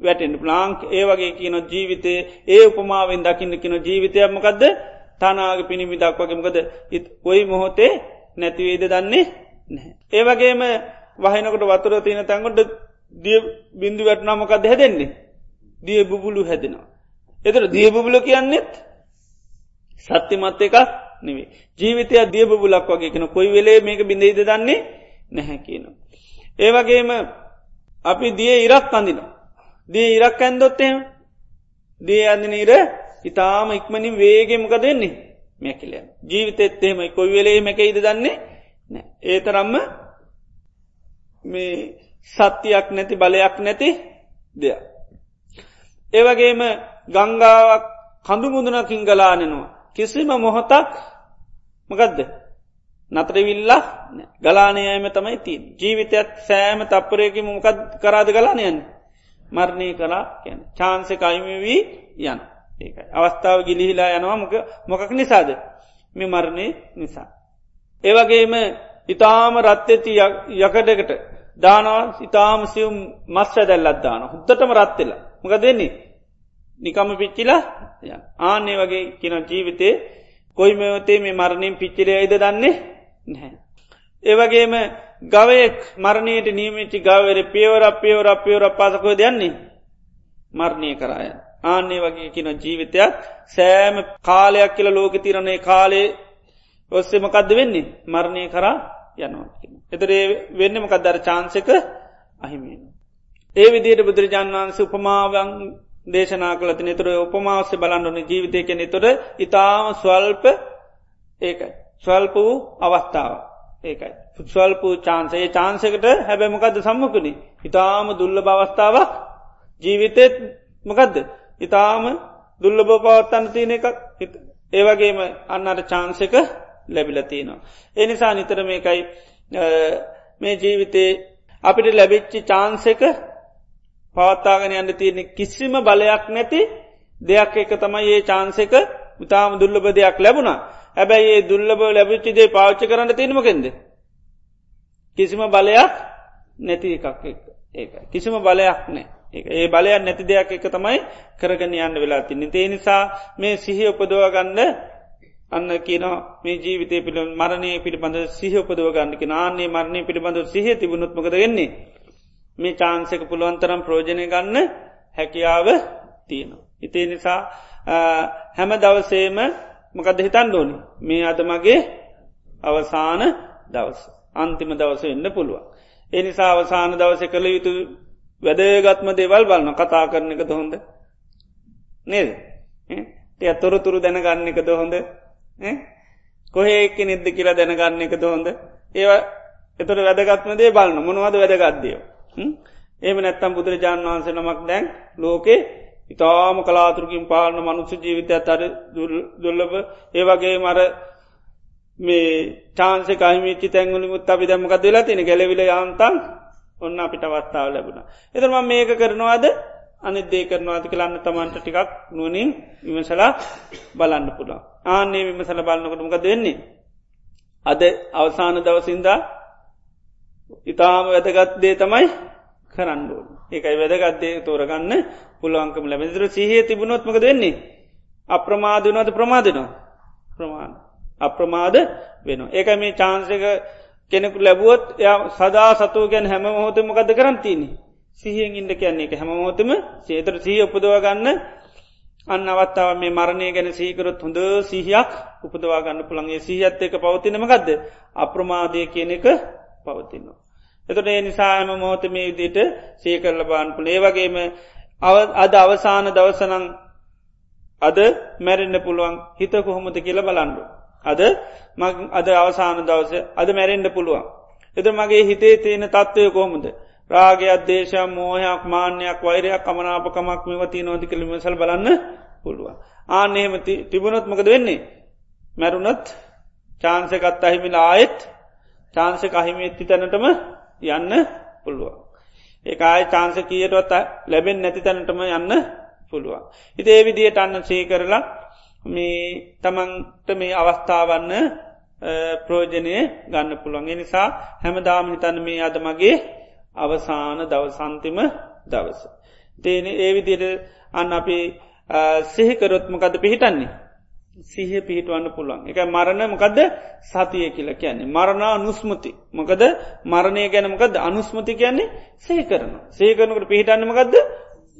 වැටෙන් ප්ලාංක් ඒ වගේ කියන ජීවිතය ඒ උපමාවෙන් දකින්න කියන ජීවිතයක්මකක්ද තනාග පිණිබි දක්වගමකද ඔයි මොහොතේ නැතිවේද දන්නේ නැහැ. ඒවගේම වහනකට වතුර තියෙන තැන්කොට දිය බින්දු වැටනාමකක්ද හැදෙන්නේ දිය බුබුලු හැදෙනවා. එතර දිය බුබුල කියන්නෙත් සත්‍යමත් එකක් නෙවේ. ජීවිතය දිය බුලක් වගේ කෙන කොයි වෙලේ මේක බිඳයිද දන්නේ නැහැ කියනවා. ඒවගේම අපි දිය ඉරක් අඳිනවා. දී ඉරක් ඇන්දොත්තෙම දී අඳන ඉර ඉතාම ඉක්මනින් වේගෙමක දෙන්නේ මැකිලය ජීවිතෙත් එහෙම කොයි වෙලේ මැක ඉද දන්නේ ඒ තරම්ම මේ සත්‍යයක් නැති බලයක් නැති දෙයක්. ඒවගේම ගංගාවක් කඳු මුදුනකින් ගලානෙනවා. කිසිම මොහොතක් මකදද? නතරවිල්ලා ගලානයම තමයි තින් ජීවිතයක් සෑම තප්පරයකි මොකද කරාද ගලානයන්න මරණය කලා කියන චාන්සක අයිමවී යන. ඒකයි. අවස්ථාව ගිලිහිලා යනවා මොක මොකක් නිසාද? මෙ මරණය නිසා. ඒවගේම ඉතාම රත්්‍යති යකඩකට දානවා ඉතාම සියුම් මස්්‍ය දැල්ලත් දාන හුත්තටම රත්වෙලා මොක දෙන්නේ නිකම පිච්චිලා ආනේ වගේ කියන ජීවිතේ කොයි මෙවතේ මේ මරණින් පිච්චිරයයිද දන්නේ නැහැ. ඒවගේම ගවයෙක් මරණයට නීමිච්චි ගවර පියවර පියවර පියවර පාසකෝ දෙයන්නේ මරණය කරාය. ආන්නේ වගේ කියන ජීවිතයක් සෑම කාලයක් කියල ලෝක තිරණය කාලේ ඔස්සේ මකක්ද වෙන්නේ මරණය කරා යනවා. එතරේ වෙන්න මකක්දර චාන්සක අහිමෙන. ඒ විදියට බුදුරජාන් වන්ස උපමාවන් දේශනා කලති නිතුර උපමාවස්ස බලන්නන ජීවිතයක නිතුර ඉතාම ස්වල්ප ඒකයි. ස්වල්ප වූ අවස්ථාව ඒකයි. ස්වල්පූ චාන්සේ චාන්සකට හැබැමකක්ද සම්මකුණි ඉතාම දුල්ල බවස්ථාවක් ජීවිතෙත් මකදද ඉතාම දුල්ලබ පවත්තන්න තියෙන එකක් ඒවගේම අන්නට චාන්සක ලැබිලතිනවා. එනිසා නිතර මේකයි මේ ජීවිතේ අපිට ලැබිච්චි චාන්සක පවත්තාගෙන යන්න තියෙන කිසිම බලයක් නැති දෙයක් එක තමයි ඒ චාන්සක ඉතාම දුල්ලබ දෙයක් ලැබුණා. හැබැයි ඒ දුල්ලබ ලැබිච්චිදේ පාච්ච කරන්න තිීමකෙන්ද. කිසිම බලයක් නැති එකක් ඒක. කිසිම බලයක් නෑ. ඒ බලයක් නැති දෙයක් එක තමයි කරගෙන යන්න වෙලා තින්නේ ඒ නිසා මේ සිහි උපදවගන්න අන්න කියන මේ ජීවිතය පිළ මරණය පිළිබඳ සිහ උපදව ගන්නක නාන්නේ මරණය පිළිබඳ සිහ තිබුණුත්මකද වෙන්නේ? මේ චාන්සක පුළුවන්තරම් ප්‍රෝජනය ගන්න හැකියාව තියෙනවා. ඉතිේ නිසා හැම දවසේම මකද හිතන් ඕනි? මේ අද මගේ අවසාන දවස. අන්තිම දවස එන්න පුළුවන්. එනිසා අවසාන දවස කළ යුතු වැදගත්ම දේවල් බලන්න කතා කරන එක දොහොඳ නේද? එය තොරතුරු දැනගන්න එක දොහොඳ කොහේ එක්ක නිද්ද කියලා දැනගන්න එක දොහොඳ ඒවා එතොට වැදගත්ම දේ බලන්න මොනවද වැදගත්දයෝ ඒම නැත්තම් බුදුරජාණන් වහන්සේ නමක් දැන් ලෝකේ ඉතාම කලාතුරකින් පාලන මනුස්ස ජීවිතය අතර දුල්ලබ ඒවගේ මර මේ චාන්ස කහිමිච්චි තැංගුලිමුත් අපි දැමකත් වෙලා තින ගැලවිල යන්තන් ඔන්න අපිට අවස්ථාව ලැබුණ. එතරම මේක කරනවාද? අනිදේ කරනවාද කලන්න තමන්ට ටිකක් නුවනින් විමසලා බලන්න පුළා. ආනේ විමසල බලන්නකටමක දෙන්නේ. අද අවසාන දවසින්දා ඉතාම වැදගත් දේ තමයි කරන්නුවන්. ඒකයි වැදගත්දේ තෝරගන්න පුළුවන්කම ලැබෙදර සිහේ තිබුණොත්මක දෙන්නේ. අප්‍රමාධනවද ප්‍රමාධනවා ප්‍රමාණ. අප්‍රමාද වෙන. ඒක මේ චාන්සක කෙනෙකු ලැබුවොත් ය සදා සතුව ගැන් හැම මොහොතමකද කරන්තින්නේ. සිහියෙන් ඉන්ඩ කියන්නේ එක හැම මොහොතම සේතර සහ උපදවගන්න අන්න අවත්තාව මේ මරණය ගැන සීකරොත් හොඳ සිහියක් උපදවාගන්න පුළන්ගේ සිහිත් එක පවතිනමකක්ද අප්‍රමාදය කියන එක පවතිනවා. එතට ඒ නිසාම මෝත මේ විදිට සේකරල බාන්පුල ඒ වගේම අද අවසාන දවසනං අද මැරෙන්න්න පුළුවන් හිත කොහොමද කියල බලන්ඩු. අද අද අවසාන දවස අද මැරෙන්ඩ පුළුවන්. එද මගේ හිතේ තියෙන තත්ත්වය කොහොමද. රාගයක් දේශ මෝහයක් මාන්‍යයක් වෛරයක් කමනාපකමක් මෙවති නොති කලිම සල් බලන්න පුළුවන්. ආනෙහෙම තිබුණොත් මකද වෙන්නේ. මැරුණත් චාන්සකත් අහිමිලා ආයෙත් චාන්සක අහිමි එත්ති තැනටම යන්න පුළුවන්. ඒ ආය චාන්ස කියටවත් ලැබෙන් නැති තැනටම යන්න පුළුවන්. හිත ඒ විදියට අන්න සේ කරලා මේ තමන්ට මේ අවස්ථාවන්න ප්‍රෝජනය ගන්න පුළුවන්. නිසා හැමදාම හිතන්න මේ අද මගේ අවසාන දවසන්තිම දවස. දේන ඒ විදියට අන්න අපි සිහිකරොත්මකද පිහිටන්නේ. සිහ පිහිටවන්න පුළුවන්. එක මරණ මොකද සතිය කියල කියන්නේ. මරණා අනුස්මති මොකද මරණය ගැනමකද අනුස්මති කියන්නේ සේ කරන සේකරනකට පිහිටන්නමකක්ද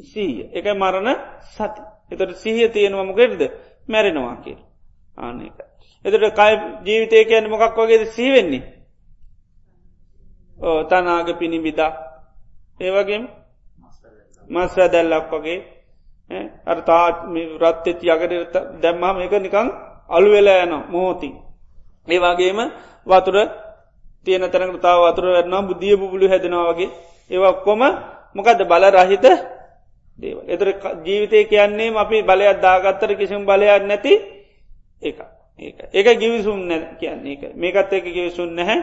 සීය එක මරණ සති. එතට සිහිය තියෙනවමකෙරද මැරෙනවා කියල. ආනක එතට කයි ජීවිතය කියන මොකක් වගේද සීවෙන්නේ ඕ තනාග පිණිබිදා ඒවගේ මස් වැදැල්ලක් වගේ. අර තා රත්තෙත් යකට දැම්මා මේක නිකං අලුවෙලා යන මෝතින්. ඒ වගේම වතුර තියන තැනකට තාව වතුර වැරන්නා බුද්ධිය පුලු හැදෙනවාගේ ඒවා කොම මොකද බල රහිත දේව. එතර ජීවිතය කියන්නේ අපි බලයක් දාගත්තර කිසිම් බලයක් නැති එක ඒක. ඒක ගිවිසුම් නැ කියන්නේ එක මේකත් එක ගිවිසුන් නැහැ.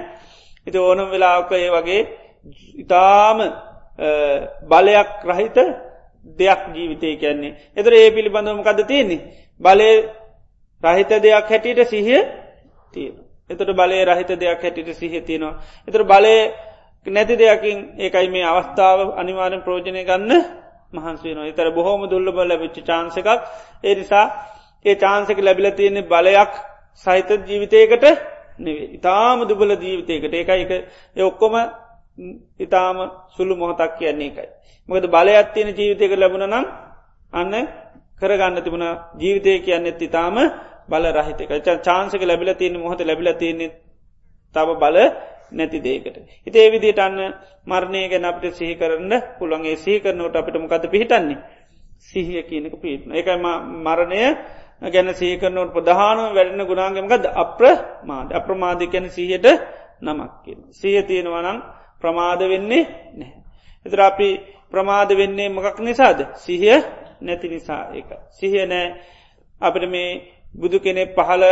ඉති ඕනම් වෙලාක ඒ වගේ ඉතාම බලයක් රහිත දෙයක් ජීවිතය කියන්නේ. එතර ඒ පිළිබඳවමකද තියෙන්නේ. බලය රහිත දෙයක් හැටියට සිහිය තියෙන. එතට බලය රහිත දෙයක් හැටියට සිහ තියෙනවා. එතර බලය නැති දෙයකින් ඒකයි මේ අවස්ථාව අනිවාරෙන් ප්‍රෝජනය ගන්න මහන්සේන එතර බොහෝම දුල්ලබ ලැබිච්චි චාන්සකක් ඒ නිසා ඒ චාන්සක ලැබිල තියෙන්නේ බලයක් සහිත ජීවිතයකට නෙවේ ඉතාම දුබල ජීවිතයකට ඒකයි එක ඔක්කොම ඉතාම සුළු මොහොතක් කියන්නේ එකයි. මොකද බලයක් තියෙන ජීවිතයක ලැබුණ නම් අන්න කරගන්න තිබුණ ජීවිතය කියන්නෙත් ඉතාම බල රහිතක චාන්සක ලැබිල තියෙන මොහොත ලැබිල තියන්නේ තබ බල නැති දේකට. හිත ඒවිදිට අන්න මරණය ගැන අපට සිහි කරන්න පුළන්ගේ සහි කරනවට අපිට මොකද පිහිටන්නේ. සිහිය කියනක පිටන. එකයි මරණය ගැන සීකරනවට ප්‍රධානව වැඩෙන ගුණාගමකද අප්‍ර මාද අප්‍රමාධිකැන සිහයට නමක් කියන. සිය තියෙනවනම් ප්‍රමාද වෙන්නේ නැහැ. එතර අපි ප්‍රමාද වෙන්නේ මොකක් නිසාද සිහිය නැති නිසා එක. සිහිය නෑ අපට මේ බුදු කෙනෙ පහල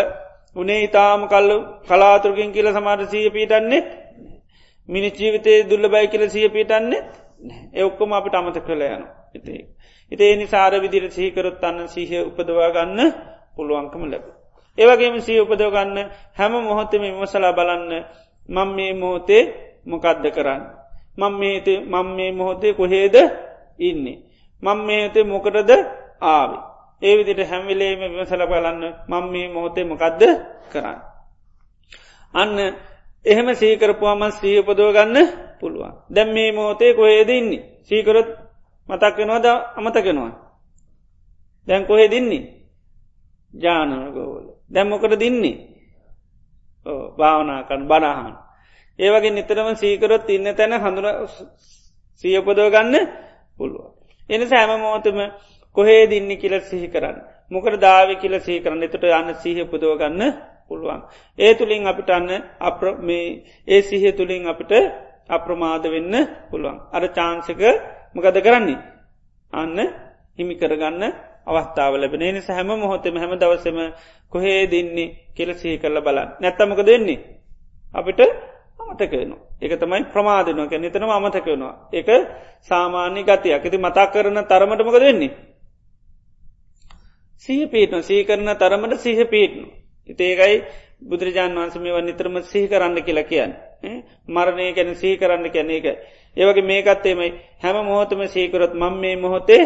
උනේ ඉතාම කල්ල කලාතුරකින් කියල සමාට සීය පීටන්නේ මිනි ජීවිතය දුල්ල බයි කියල සිය පීටන්නේ එඔක්කොම අපට අමත කළ යන එතේ. එතේ නිසාර විදිර සහිකරොත් අන්න සිහිය උපදවා ගන්න පුළුවන්කම ලැබ. ඒවගේම සී උපදවගන්න හැම මොහොතම විමසලා බලන්න මං මේ මොහොතේ මොකක්ද කරන්න. මං මේත මං මේ මොහොතේ කොහේද ඉන්නේ. මං මේතේ මොකටද ආවි. ඒ විදිට හැමිලේම විමසල බලන්න මං මේ මොහොතේ මොකක්ද කරන්න. අන්න එහෙම සීකරපුවාම සීපදව ගන්න පුළුවන්. දැම් මේ මොහොතේ කොහේද ඉන්නේ. සීකරොත් මතක්කෙනවාද අමතකෙනවා. දැන් කොහෙ දින්නේ. ජානනගෝවල. දැම්මොකට දින්නේ. භාවනාකන් බනාහන්. ඒවගේ නිතරම සීකරොත් ඉන්න තැන හඳුන සියපදව ගන්න පුළුව. එන සෑම මෝතම කොහේ දින්න කියල සිහි කරන්න. මොකට දාව කියල සහි කරන්න එතට යන්න සීහ පුදව ගන්න පුළුවන්. ඒ තුළින් අපිට අන්න අප මේ ඒ සිහ තුළින් අපිට අප්‍රමාද වෙන්න පුළුවන්. අර චාන්සක මකද කරන්නේ. අන්න හිමි කරගන්න අවස්ථාව ලැබෙන නිස හැම මොහොතම හැම දවසම කොහේ දින්නේ කෙල සිහි කරල බලන්න නැත්තමක දෙන්නේ. අපිට අමතකයනවා. එක තමයි ප්‍රමාධනක නිතනම අමතකයනවා. එක සාමාන්‍ය ගතිය ඇති මතා කරන තරමටමක දෙන්නේ. සීහ පීටන සී කරන තරමට සිහ පීටනු. ඉතේකයි බුදුරජාන් වන්සමේ නිතරම සිහි කරන්න කියලා කියන්න. මරණය ගැන සී කරන්න කැන එක. ඒවගේ මේකත්තේමයි හැම මොහොතම සීකරොත් මං මේ මොහොතේ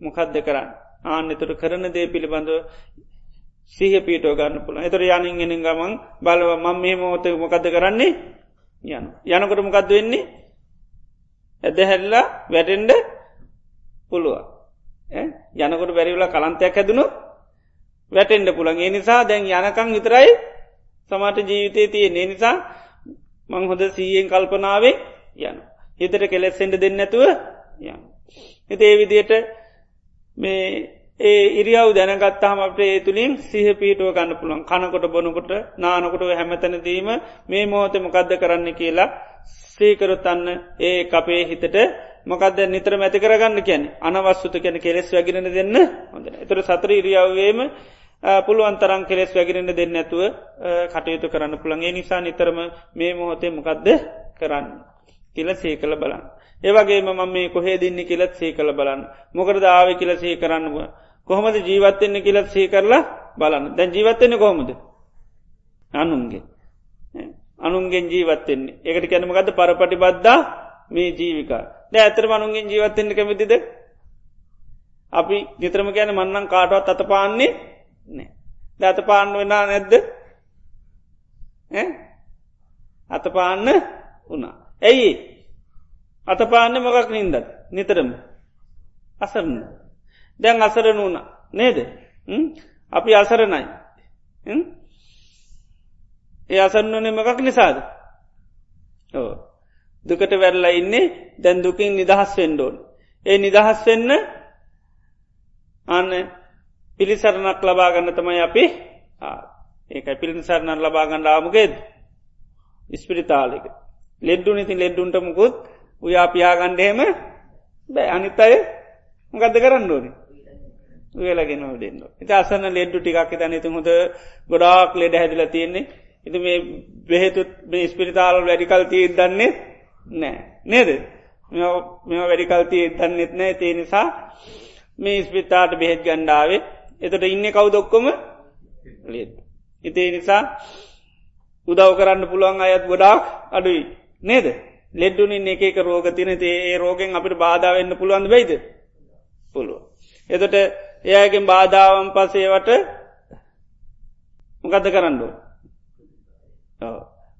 මොකක්ද කරන්න. ආන්‍යතුර කරන දේ පිළිබඳව සීහ පීටෝ ගන්න පුළ එතර යනින් එෙන ගමන් බලව මං මේ මොහොත මොකද කරන්නේ? යන යනකොට මොකක්ද වෙන්නේ? ඇද හැල්ලා වැටෙන්ඩ පුළුව යනකොට බැරිවලා කලන්තයක් හැදනු වැටෙන්ඩ පුළන් ඒ නිසා දැන් යනකං විතරයි සමට ජීවිතය තිය ඒ නිසා මං හොද සීයෙන් කල්පනාවේ යන හිතට කෙලෙස්සෙන්ට දෙන්නැතුව යන එති ඒ විදියට මේ ඒ ඉරියව් දැනගත්තාම අපට ඒ තුළින් සිහ පීටුව ගන්න පුළුවන්. කනකොට බොනකොට නානකොට හැමතැනදීම මේ මෝත මොකක්ද කරන්න කියලා සීකරොත්තන්න ඒ අපේ හිතට මොකද නිතර මැති කරගන්න කියන අනවස්සුත කැන කෙලෙස් වැගිරෙන දෙන්න හොඳ එතර සතර ඉරියව්වේම පුළුවන්තරන් කෙලෙස් වැගිරෙන දෙන්න ඇතුව කටයුතු කරන්න පුළන්ගේ නිසා නිතරම මේ මොහොතේ මොකක්ද කරන්න. කියල සේ කළ බලන්න. ඒවගේ මම මේ කොහේ දින්න කියලත් සේ කළ බලන්න. මොකර දාව කියල සේ කරන්න කොහොමද ජීවත්වෙන්න කියලත් සේ කරලා බලන්න. දැන් ජීවත්වෙන්න කොහොමද? අනුන්ගේ. අනුන්ගෙන් ජීවත්වෙන්නේ එකට කැනමගත පරපටි බද්දා මේ ජීවිකා. ද ඇතර මනුන්ගෙන් ජීවත්වෙන්න කැමතිද? අපි නිතරම ගැන මන්නන් කාටවත් අත පාන්නේ නෑ. දත පාන්න වෙනා නැද්ද? අත පාන්න වනා ඇයි? අත පාන්න මොකක් නින්දත් නිතරම. අසරන්න දැන් අසරන වුණ. නේද? අපි අසරණයි. ඒ අසන්නනේ මකක් නිසාද? ඕ දුකට වැරලා ඉන්නේ දැන් දුකින් නිදහස් වෙන්ඩෝන් ඒ නිදහස් වෙන්න අන්න පිළිසරණක් ලබාගන්න තමයි අපි ඒකයි පිළිසරණන් ලබාගන්න ආමුගේද ඉස්පිරිතාලික. ලෙඩ්ඩු නති ලෙඩ්ඩුන්ට මුකුත් උයා පියාගණ්ඩහෙම බෑ. අනිත් අය ගද කරන්න ඕනි? වෙලගෙන දෙන්න ඉති අසන්න ලෙඩ්ඩු ටිකක් තනතු හොද ගොඩාක් ලෙඩ හැදිල තියෙන්නේ. ඉති මේ බෙහෙතුත් මේ ස්පිරිතාල වැඩිකල් තිය දන්නේ නෑ. නේද? මෙ වැඩිකල් තිය දන්නෙත් නෑ. තිය නිසා මේ ස්පිතාට බෙහෙත් ගණ්ඩාවේ එතට ඉන්න කවුදොක්කොම ලෙඩ ඉතිේ නිසා උදව් කරන්න පුළුවන් අයත් ගොඩාක් අඩුයි. නේද? ලෙඩ්ඩුනින් එකක රෝග තින ඒ රෝගෙන් අපිට බාධාවන්න පුළුවන් වෙයිද? පුළුව. එතට එයගෙන් බාධාවන් පසේවට මොකද කරන්නඩුව.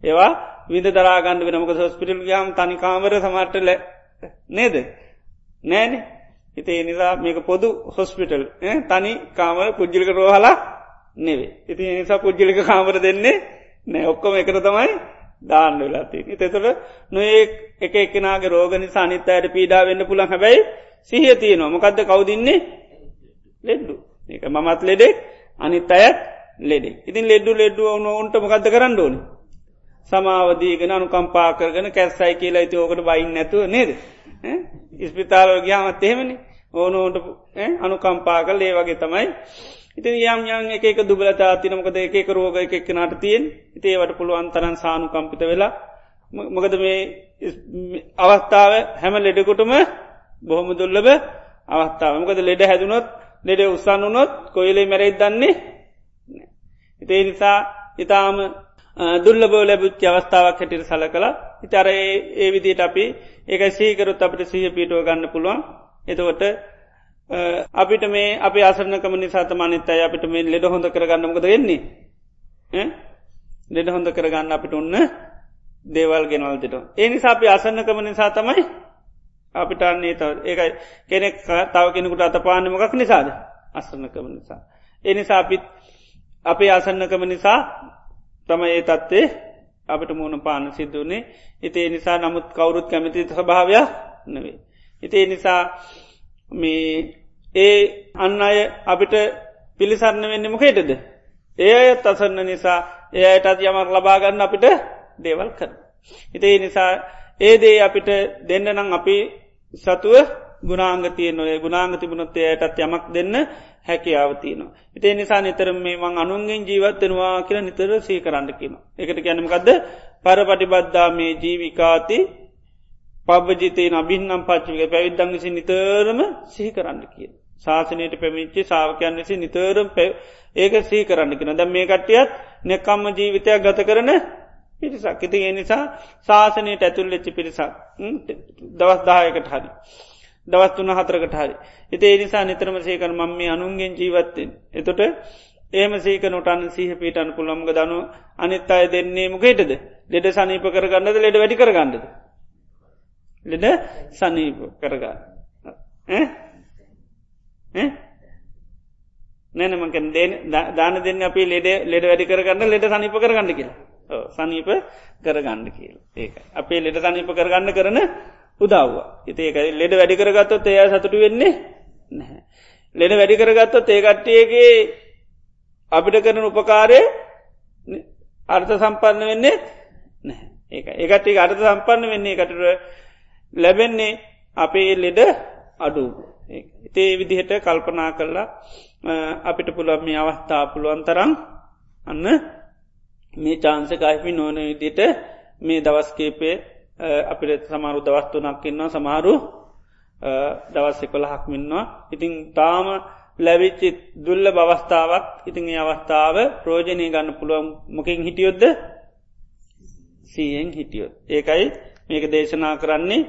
ඒවා විද දරාගන්න වෙනමක සොස්පිටල් ගයාම් තනිකාමර සමටල නේද? නෑන. හිතේ නිසා මේක පොදු හොස්පිටල් තනි කාමර පුද්ජිලික රෝහලා නෙවේ. ඉති නිසා පුද්ජිලික කාමර දෙන්නේ නෑ. ඔක්කොම එකට තමයි දාන්න වෙලාති. එතතුළ නොඒ එක එකනාගේ රෝගනි සනිත් අයට පීඩා වෙන්න පුළන් හැබැයි සිහිය තියනවා. මොකක්ද කවුදින්නේ ලෙඩ්ඩු. එක මමත් ලෙඩෙක් අනිත් අයත් ලෙඩෙක්. ඉතින් ලෙඩ්ඩු ලෙඩ්ඩුව ඕන ඔන්ට මොකක්ද කරන්න ඕන? සමාවදීගෙන අනුකම්පා කරගෙන කැස්සයි කියලා ඇති ඕකට බයින්න නැතුව නේද? ඉස්පිතාලෝ ගයාමත් එහෙමනි. ඕනෝට අනුකම්පා කල් ඒ වගේ තමයි. ඉතින් යම් යම් එක එක දුබලතා තිනමකද එක රෝග එකක් නට තියෙන් ඉතේවට පුළුවන් තරන් සානු කම්පිත වෙලා මොකද මේ අවස්ථාව හැම ලෙඩකුටම බොහොම දුල්ලබ අවස්ථාව මොකද ලෙඩ හැදුනොත් ලෙඩ උත්සන්න වනොත් කොයිලේ මැරෙත් දන්නේ ඉතේ නිසා ඉතාම දුල්ලබෝ ලැබුච්ච අවස්ථාවක් හැටිට සල කලා ඉතර ඒ විදිට අපි ඒක සීකරුත් අපට සහ පිටුව ගන්න පුළුවන්. එතකොට අපිට මේ අපි අසරනකම නිසාතම අනිත්තයි අපිට මේ ලෙඩ හොඳ කරගන්නමකද වෙන්නේ? ලෙඩ හොඳ කරගන්න අපිට ඔන්න දේවල් ගෙනවල්තිට ඒ නිසා අපි අසන්නකම නිසා තමයි අපිට අන්නේ තව ඒකයි කෙනෙක් තව කෙනෙකුට අත පාන්නමකක් නිසාද? අසන්නකම නිසා. ඒ නිසා අපිත් අපේ අසන්නකම නිසා තම ඒ තත්වේ අපිට මුණ පාන සිද්ධුවනේ ඉතිේ නිසා නමුත් කවුරුත් කැමති ස්භාවයක් නෙවේ. ඉතිේ නිසා මේ ඒ අන්න අය අපිට පිළිසරන්න වෙන්න මොකේටද. ඒ අයත් අසන්න නිසා ඒ අයටත් යමක් ලබාගන්න අපිට දේවල් කර. හිතේ නිසා ඒ දේ අපිට දෙන්න නම් අපි සතුව ගුණාංගතිය නොේ ගුණාංග තිබුණොත්තේ අයටත් යමක් දෙන්න හැකියාවතියනවා. හිතේ නිසා නිතර මේ මං අනුන්ගෙන් ජීවත්වෙනවා කියලා නිතර සී කරන්න කියන. එකට ගැනමකක්ද පරපටිබද්දා මේ ජීවිකාති පබ්ජිතයෙන් අභින්නම් පච්චික පැවිද්දං විසි නිතරම සිහි කරන්න කිය. ශාසනයට පැමිච්චි සාාවකයන් විසි නිතරම් පැ ඒක සී කරන්න කියෙන දැ මේ කට්ටියත් නෙකම්ම ජීවිතයක් ගත කරන පිරිසක් ඉති ඒ නිසා ශාසනයට ඇතුල් එච්චි පිරිසක් දවස් දායකට හරි. දවස් තුන හතරකට හරි. එති ඒ නිසා නිතරම සේකන මම මේ අනුන්ගෙන් ජීවත්තෙන්. එතොට ඒම සේක නොටන්න සහ පිටන් පුළම්ග දනු අනිත් අය දෙන්නේ මොකේටද ලෙඩ සනීප කරගන්නද ලෙඩ වැඩි කරගන්නද. ලෙඩ සනීප කරගන්න. නෑනමක දාන දෙන්න අපි ලෙඩ ලෙඩ වැඩි කරගන්න ලෙඩ සනිප කරගන්න කියලා. සනීප කරගන්න කියල. ඒක අපේ ලෙඩ සනීප කරගන්න කරන උදව්ව ඉතිඒක ලෙඩ වැඩි කරගත්තොත් එය සතුටු වෙන්නේ නැහැ. ලෙඩ වැඩි කරගත්තොත් ඒකට්ටියගේ අපිට කරන උපකාරය අර්ථ සම්පන්න වෙන්නේ නැහැ. ඒක ඒකටේ අර්ථ සම්පන්න වෙන්නේ කටර ලැබෙන්නේ අපේ ලෙඩ අඩු. ඉතේ විදිහට කල්පනා කරලා අපිට පුළොත් මේ අවස්ථා පුළුවන් තරම් අන්න මේ චාන්සකයිපි නොන විදිට මේ දවස්කේපේ අපිට සමාරු දවස්තුනක්කින්නවා සමහරු දවස් එකොළ හක්මින්වා ඉතිං තාම ලැවිච්චි දුල්ල බවස්ථාවක් ඉතින් ඒ අවස්ථාව ප්‍රෝජනය ගන්න පුළුවන් මොකින් හිටියොද්ද සීයෙන් හිටියොත්. ඒකයි මේක දේශනා කරන්නේ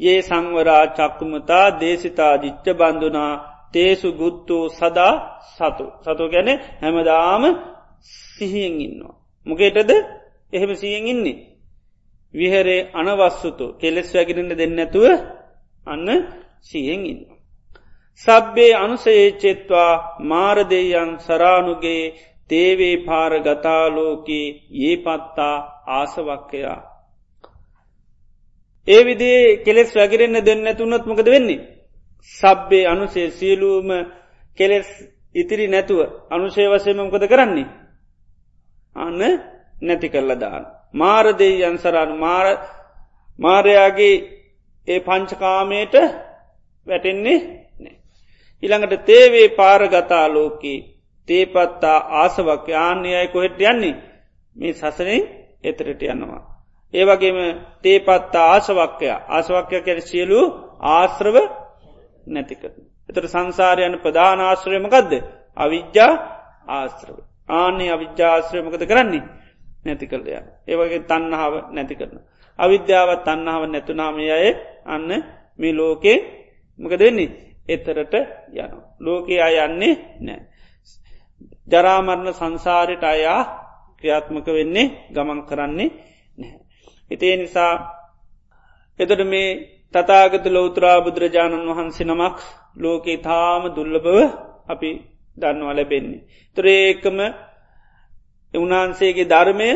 ඒ සංවරා චක්කුමතා දේශිතා ජිච්ච බන්ධනා තේසු ගුත්තු සදා සතු සතු ගැන හැමදාම සිහියෙන් ඉන්නවා. මොකේටද එහෙම සියෙන් ඉන්නේ. විහරේ අනවස්සුතු කෙලෙස් වැගිරට දෙන්නැතුව අන්න සියෙන් ඉන්න. සබ්බේ අනුසයේච්චෙත්වා මාරදෙයන් සරානුගේ තේවේ පාර ගතාලෝකී ඒ පත්තා ආසවක්කයා. ඒ විදේ කෙලෙස් වැගිරෙන්න්න දෙන්න තුන්නත් මොකද වෙන්නේ. සබ්බේ අනුසේ සියලූම කෙලෙස් ඉතිරි නැතුව අනුශය වසයම මොකද කරන්නේ. අන්න නැති කරල දාන්න. මාරදේ යන්සරානු මාර මාරයාගේ ඒ පංචකාමයට වැටෙන්නේ නෑ. ඉළඟට තේවේ පාරගතා ලෝකී තේපත්තා ආසවක් ආන්‍යයයි කොහෙට යන්නේ මේ සසනින් එතරට යනවා. ඒවගේම තේපත්තා ආසවක්කය ආසවක්‍ය කැර සියලු ආශ්‍රව නැතිකර. එතට සංසාරයන ප්‍රධානාශ්‍රයමකක්ද අවිද්‍යා ආශ්‍රව. ආන්නේ අවිද්‍යාශ්‍රයමකද කරන්නේ නැති කරලය. ඒවගේ තන්නහාව නැති කරන. අවිද්‍යාවත් තන්නාව නැතුනාමය අය අන්න මේ ලෝකේ මක දෙන්නේ එතරට යන. ලෝකයේ අය යන්නේ නෑ. ජරාමරණ සංසාරයට අයා ක්‍රියාත්මක වෙන්නේ ගමන් කරන්නේ නැහැ. ඉතිේ නිසා එතට මේ තතාගත ලෝතරා බුදුරජාණන් වහන්සේ නමක් ලෝකේ තාම දුල්ලබව අපි දන්නවා ලැබෙන්නේ. තරේකම උන්වහන්සේගේ ධර්මය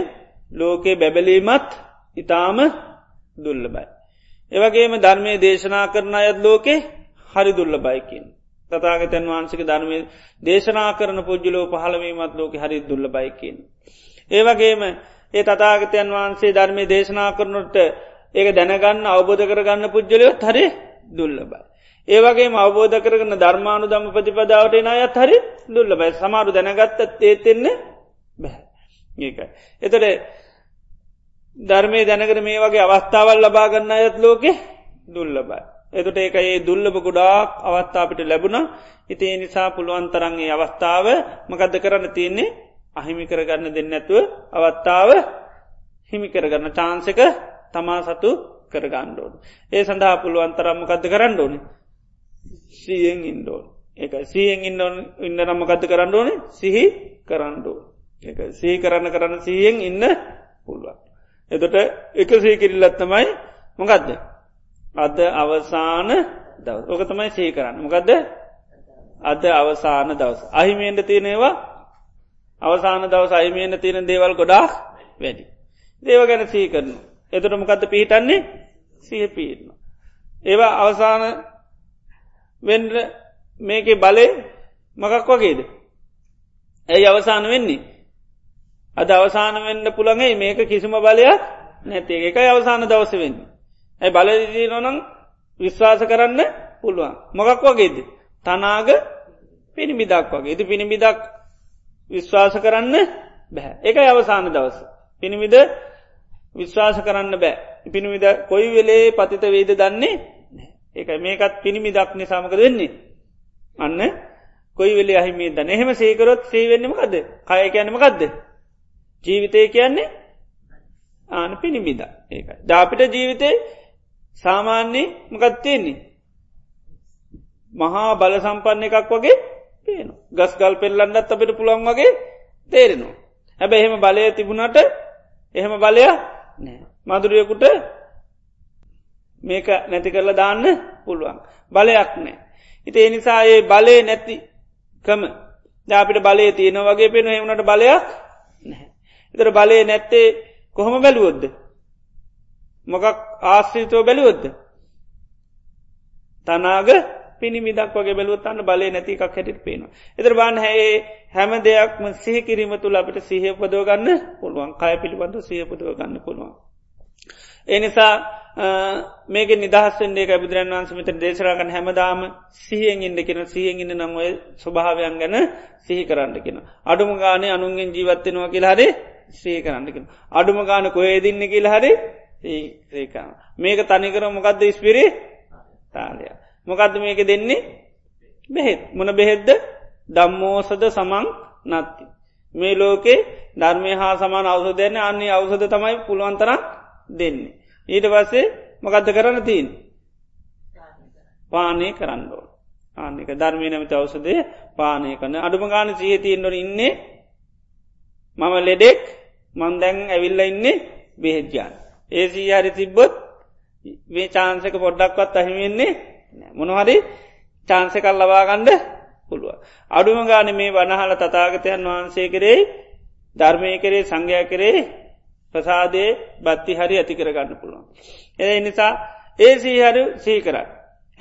ලෝකේ බැබලීමත් ඉතාම දුල්ල බයි. ඒවගේම ධර්මය දේශනා කරන අයත් ලෝකේ හරි දුල්ල බයිකින්. තතාගතන් වහන්සක ධර්මය දේශනා කරන පුද්ජලෝ පහළවීමත් ලෝක හරි දුල්ල බයිකින්. ඒවගේම ඒ තතාගතයන් වහන්සේ ධර්මය දේශනා කරනට ඒක දැනගන්න අවබෝධ කරගන්න පුද්ජලයොත් හරි දුල්ල බයි. ඒවගේ අවබෝධ කරගන්න ධර්මානු දම ප්‍රතිපදාවට නයත් හරි දුල්ල බයි සමාරු දැනගත්තත් ඒතෙන්නේ බැහැ. ඒකයි. එතට ධර්මය දැනකර මේ වගේ අවස්ථාවල් ලබාගන්න අයත් ලෝකෙ දුල්ලබයි. එතුට ඒක ඒ දුල්ලබ ගොඩාක් අවස්ථාපිට ලැබුණ ඉතිේ නිසා පුළුවන් තරන්ගේ අවස්ථාව මකදද කරන්න තියන්නේ අහිමි කරගන්න දෙන්නැතුව අවත්තාව හිමි කරගන්න චාන්සක තමා සතු කරගණ්ඩෝන්. ඒ සඳහා පුළුවන් තරම්මකද කරන්න ඕන සියෙන් ඉන්ඩෝන් එක සියෙන් ඉන්න ඉන්න රම්මකද කරන්න ඕනේ සිහි කරන්නඩෝ එක සී කරන්න කරන්න සියෙන් ඉන්න පුළුවන්. එතට එක සීකිරිල්ලත්තමයි මොකක්ද. අද අවසාන දව ඕක තමයි සී කරන්න මොකක්ද අද අවසාන දවස්. අහිමේන්ට තියෙනවා අවසාන දවස අහිමේන තියෙන දේවල් ගොඩාක් වැඩි. දේව ගැන සී කරන. එතට මොකක්ද පිහිටන්නේ සිහ පිහිටන. ඒවා අවසාන වෙන්ඩ මේක බලය මකක් වගේද. ඇයි අවසාන වෙන්නේ. අද අවසාන වෙන්න පුළඟේ මේක කිසිම බලයක් නැති එකයි අවසාන දවස වෙන්න. ඇයි බලදී නොනම් විශ්වාස කරන්න පුළුවන්. මොකක් වගේද. තනාග පිණිමිදක් වගේ ඉති පිණිමිදක් විශ්වාස කරන්න බැහැ එක අවසාන දවස. පිණිමිද විශ්වාස කරන්න බෑ පිණිමිද කොයි වෙලේ පතිත වේද දන්නේ ඒක මේකත් පිණිමිදක් නිසාමක දෙන්නේ. අන්න කොයි වෙලේ අහිමේ දන එහෙම සේකරොත් සේවෙන්නමකද කය කියන්නමකක්ද. ජීවිතය කියන්නේ ආන පිණිමිද ඒකයි. දාපිට ජීවිතේ සාමාන්‍යයේ මකත්තියෙන්නේ. මහා බල සම්පන්න එකක් වගේ පේන ගස් ගල් පෙල්ලන්නත් අපිට පුළන් වගේ තේරෙනවා. හැබ එහෙම බලය තිබුණට එහෙම බලය නෑ. මදුරියකුට මේක නැති කරලා දාන්න පුළුවන්. බලයක් නෑ. ඉති එනිසා ඒ බලය නැතිකම අපිට බලය තියෙන වගේ පෙන එවුණට බලයක් නැහැ. එතර බලය නැත්තේ කොහොම බැලුවොද්ද. මොකක් ආශ්‍රිතව බැලුවොද්ද. තනාග පිනිමිදක් වගේ බැලුවත්තන්න බලය නැති එකක් හැටිට පේන. එතර බාන් හැඒ හැම දෙයක්ම සිහකිරීම තුළ අපට සහපදව ගන්න පුළුවන් කය පිළිබඳ සහපදව ගන්න පුළුවන්. එනිසා මේක නිදහස්සෙන්ේ බුදුරන් වන්සමත දේශරාගන හැමදාම සිහියෙන් ඉන්න කෙන සිහියෙන් ඉන්න නංවය ස්වභාවයන් ගැන සිහි කරන්න කෙන. අඩුම ගානේ අනුන්ගෙන් ජීවත්වෙනවා කියලා හරි ශ්‍රී කරන්නකෙන. අඩුම ගාන කොේ දින්න කියල හරි ඒකන මේක තනිකර මොකක්ද ස්පිරි තාලය මොකක්ද මේක දෙන්නේ? බෙහෙත්. මොන බෙහෙද්ද දම්මෝසද සමං නත්ති. මේ ලෝකේ ධර්මය හා සමාන අවසදයන අන්නේ අවසද තමයි පුළුවන්තරක් දෙන්නේ. ඊට පස්සේ මොකක්ද කරන්න තිීන් පානය කරන්නඩෝ ආනික ධර්මය නැමති අවසදය පානය කරන අඩුම ගාන සීහතියෙන්ඩොන ඉන්නේ මම ලෙඩෙක් මන්දැන් ඇවිල්ල ඉන්නේ බෙහෙජ්ජාන් ඒසී හරි තිබ්බොත් මේ චාන්සක පොඩ්ඩක්වත් අහිමෙන්නේ මොනහරි චාන්සකල් ලබාගණ්ඩ පුළුව. අඩුම ගාන මේ වනහල තතාගතයන් වහන්සේ කරේ ධර්මය කරේ සංඝයා කරේ ප්‍රසාදය බත්ති හරි ඇති කරගන්න පුළුවන්. ඒ නිසා ඒ සීහරු සීකරන්න.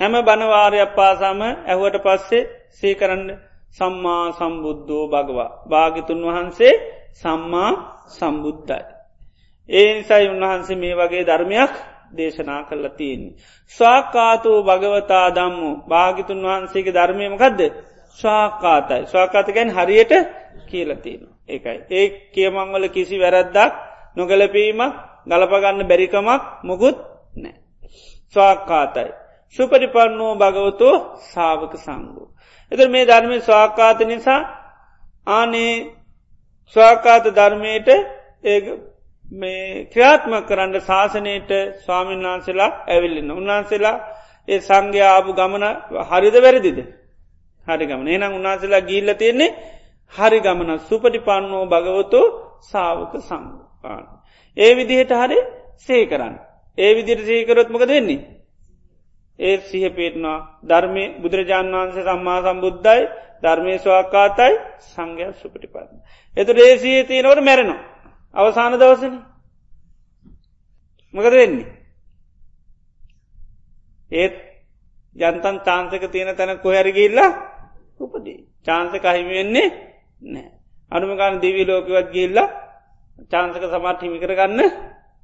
හැම බනවාරයක් පාසාම ඇහුවට පස්සේ සීකරන්න සම්මා සම්බුද්ධෝ භගවා. භාගිතුන් වහන්සේ සම්මා සම්බුද්ධයි. ඒ නිසයි උන්වහන්සේ මේ වගේ ධර්මයක් දේශනා කරලා තියෙන්නේ. ස්වාකාතෝ භගවතා දම්මු භාගිතුන් වහන්සේගේ ධර්මයමකක්ද ස්වාකාතයි ස්වාකාතකැන් හරියට කියලතින. ඒකයි. ඒ කියමංවල කිසි වැරද්දක් නොගලපීමක් ගලපගන්න බැරිකමක් මොකුත් නෑ. ස්වාකාතයි. සුපරිපන්නෝ භගවතෝ සාාවක සංගෝ. එත මේ ධර්මය ස්වාකාත නිසා ආනේ ස්වාකාත ධර්මයට ඒ මේ ක්‍රියාත්ම කරන්න ශාසනයට ස්වාමීන් වහන්සේලා ඇවිල්ලන්න උන්වහන්සේලා ඒ සංඝ්‍යාපු ගමන හරිද වැරදිද හරි ගමන එනම් උන්වහන්සේලා ගිල්ල තියෙන්නේ හරි ගමන සුපටි පන්නෝ භගවතු සාාවක සංපාන. ඒ විදිහට හරි සේ කරන්න. ඒ විදිට සේකරොත්මක දෙන්නේ. ඒ සිහ පේටනවා ධර්මය බුදුරජාණන් වහන්සේ සම්මා සම්බුද්ධයි ධර්මය ස්වාකාතයි සංඝය සුපටිපන්න. එතු රේසියේ තියෙනවට මැරෙනවා. අවසාන දවසන මකද වෙන්නේ. ඒත් ජන්තන් චාන්සක තියෙන තැන කොහැරගිල්ලා උපදී. චාන්සක අහිමිවෙන්නේ නෑ. අනුමකාන දිවී ලෝකවත් ගිල්ලා චාන්සක සමත් හිමි කරගන්න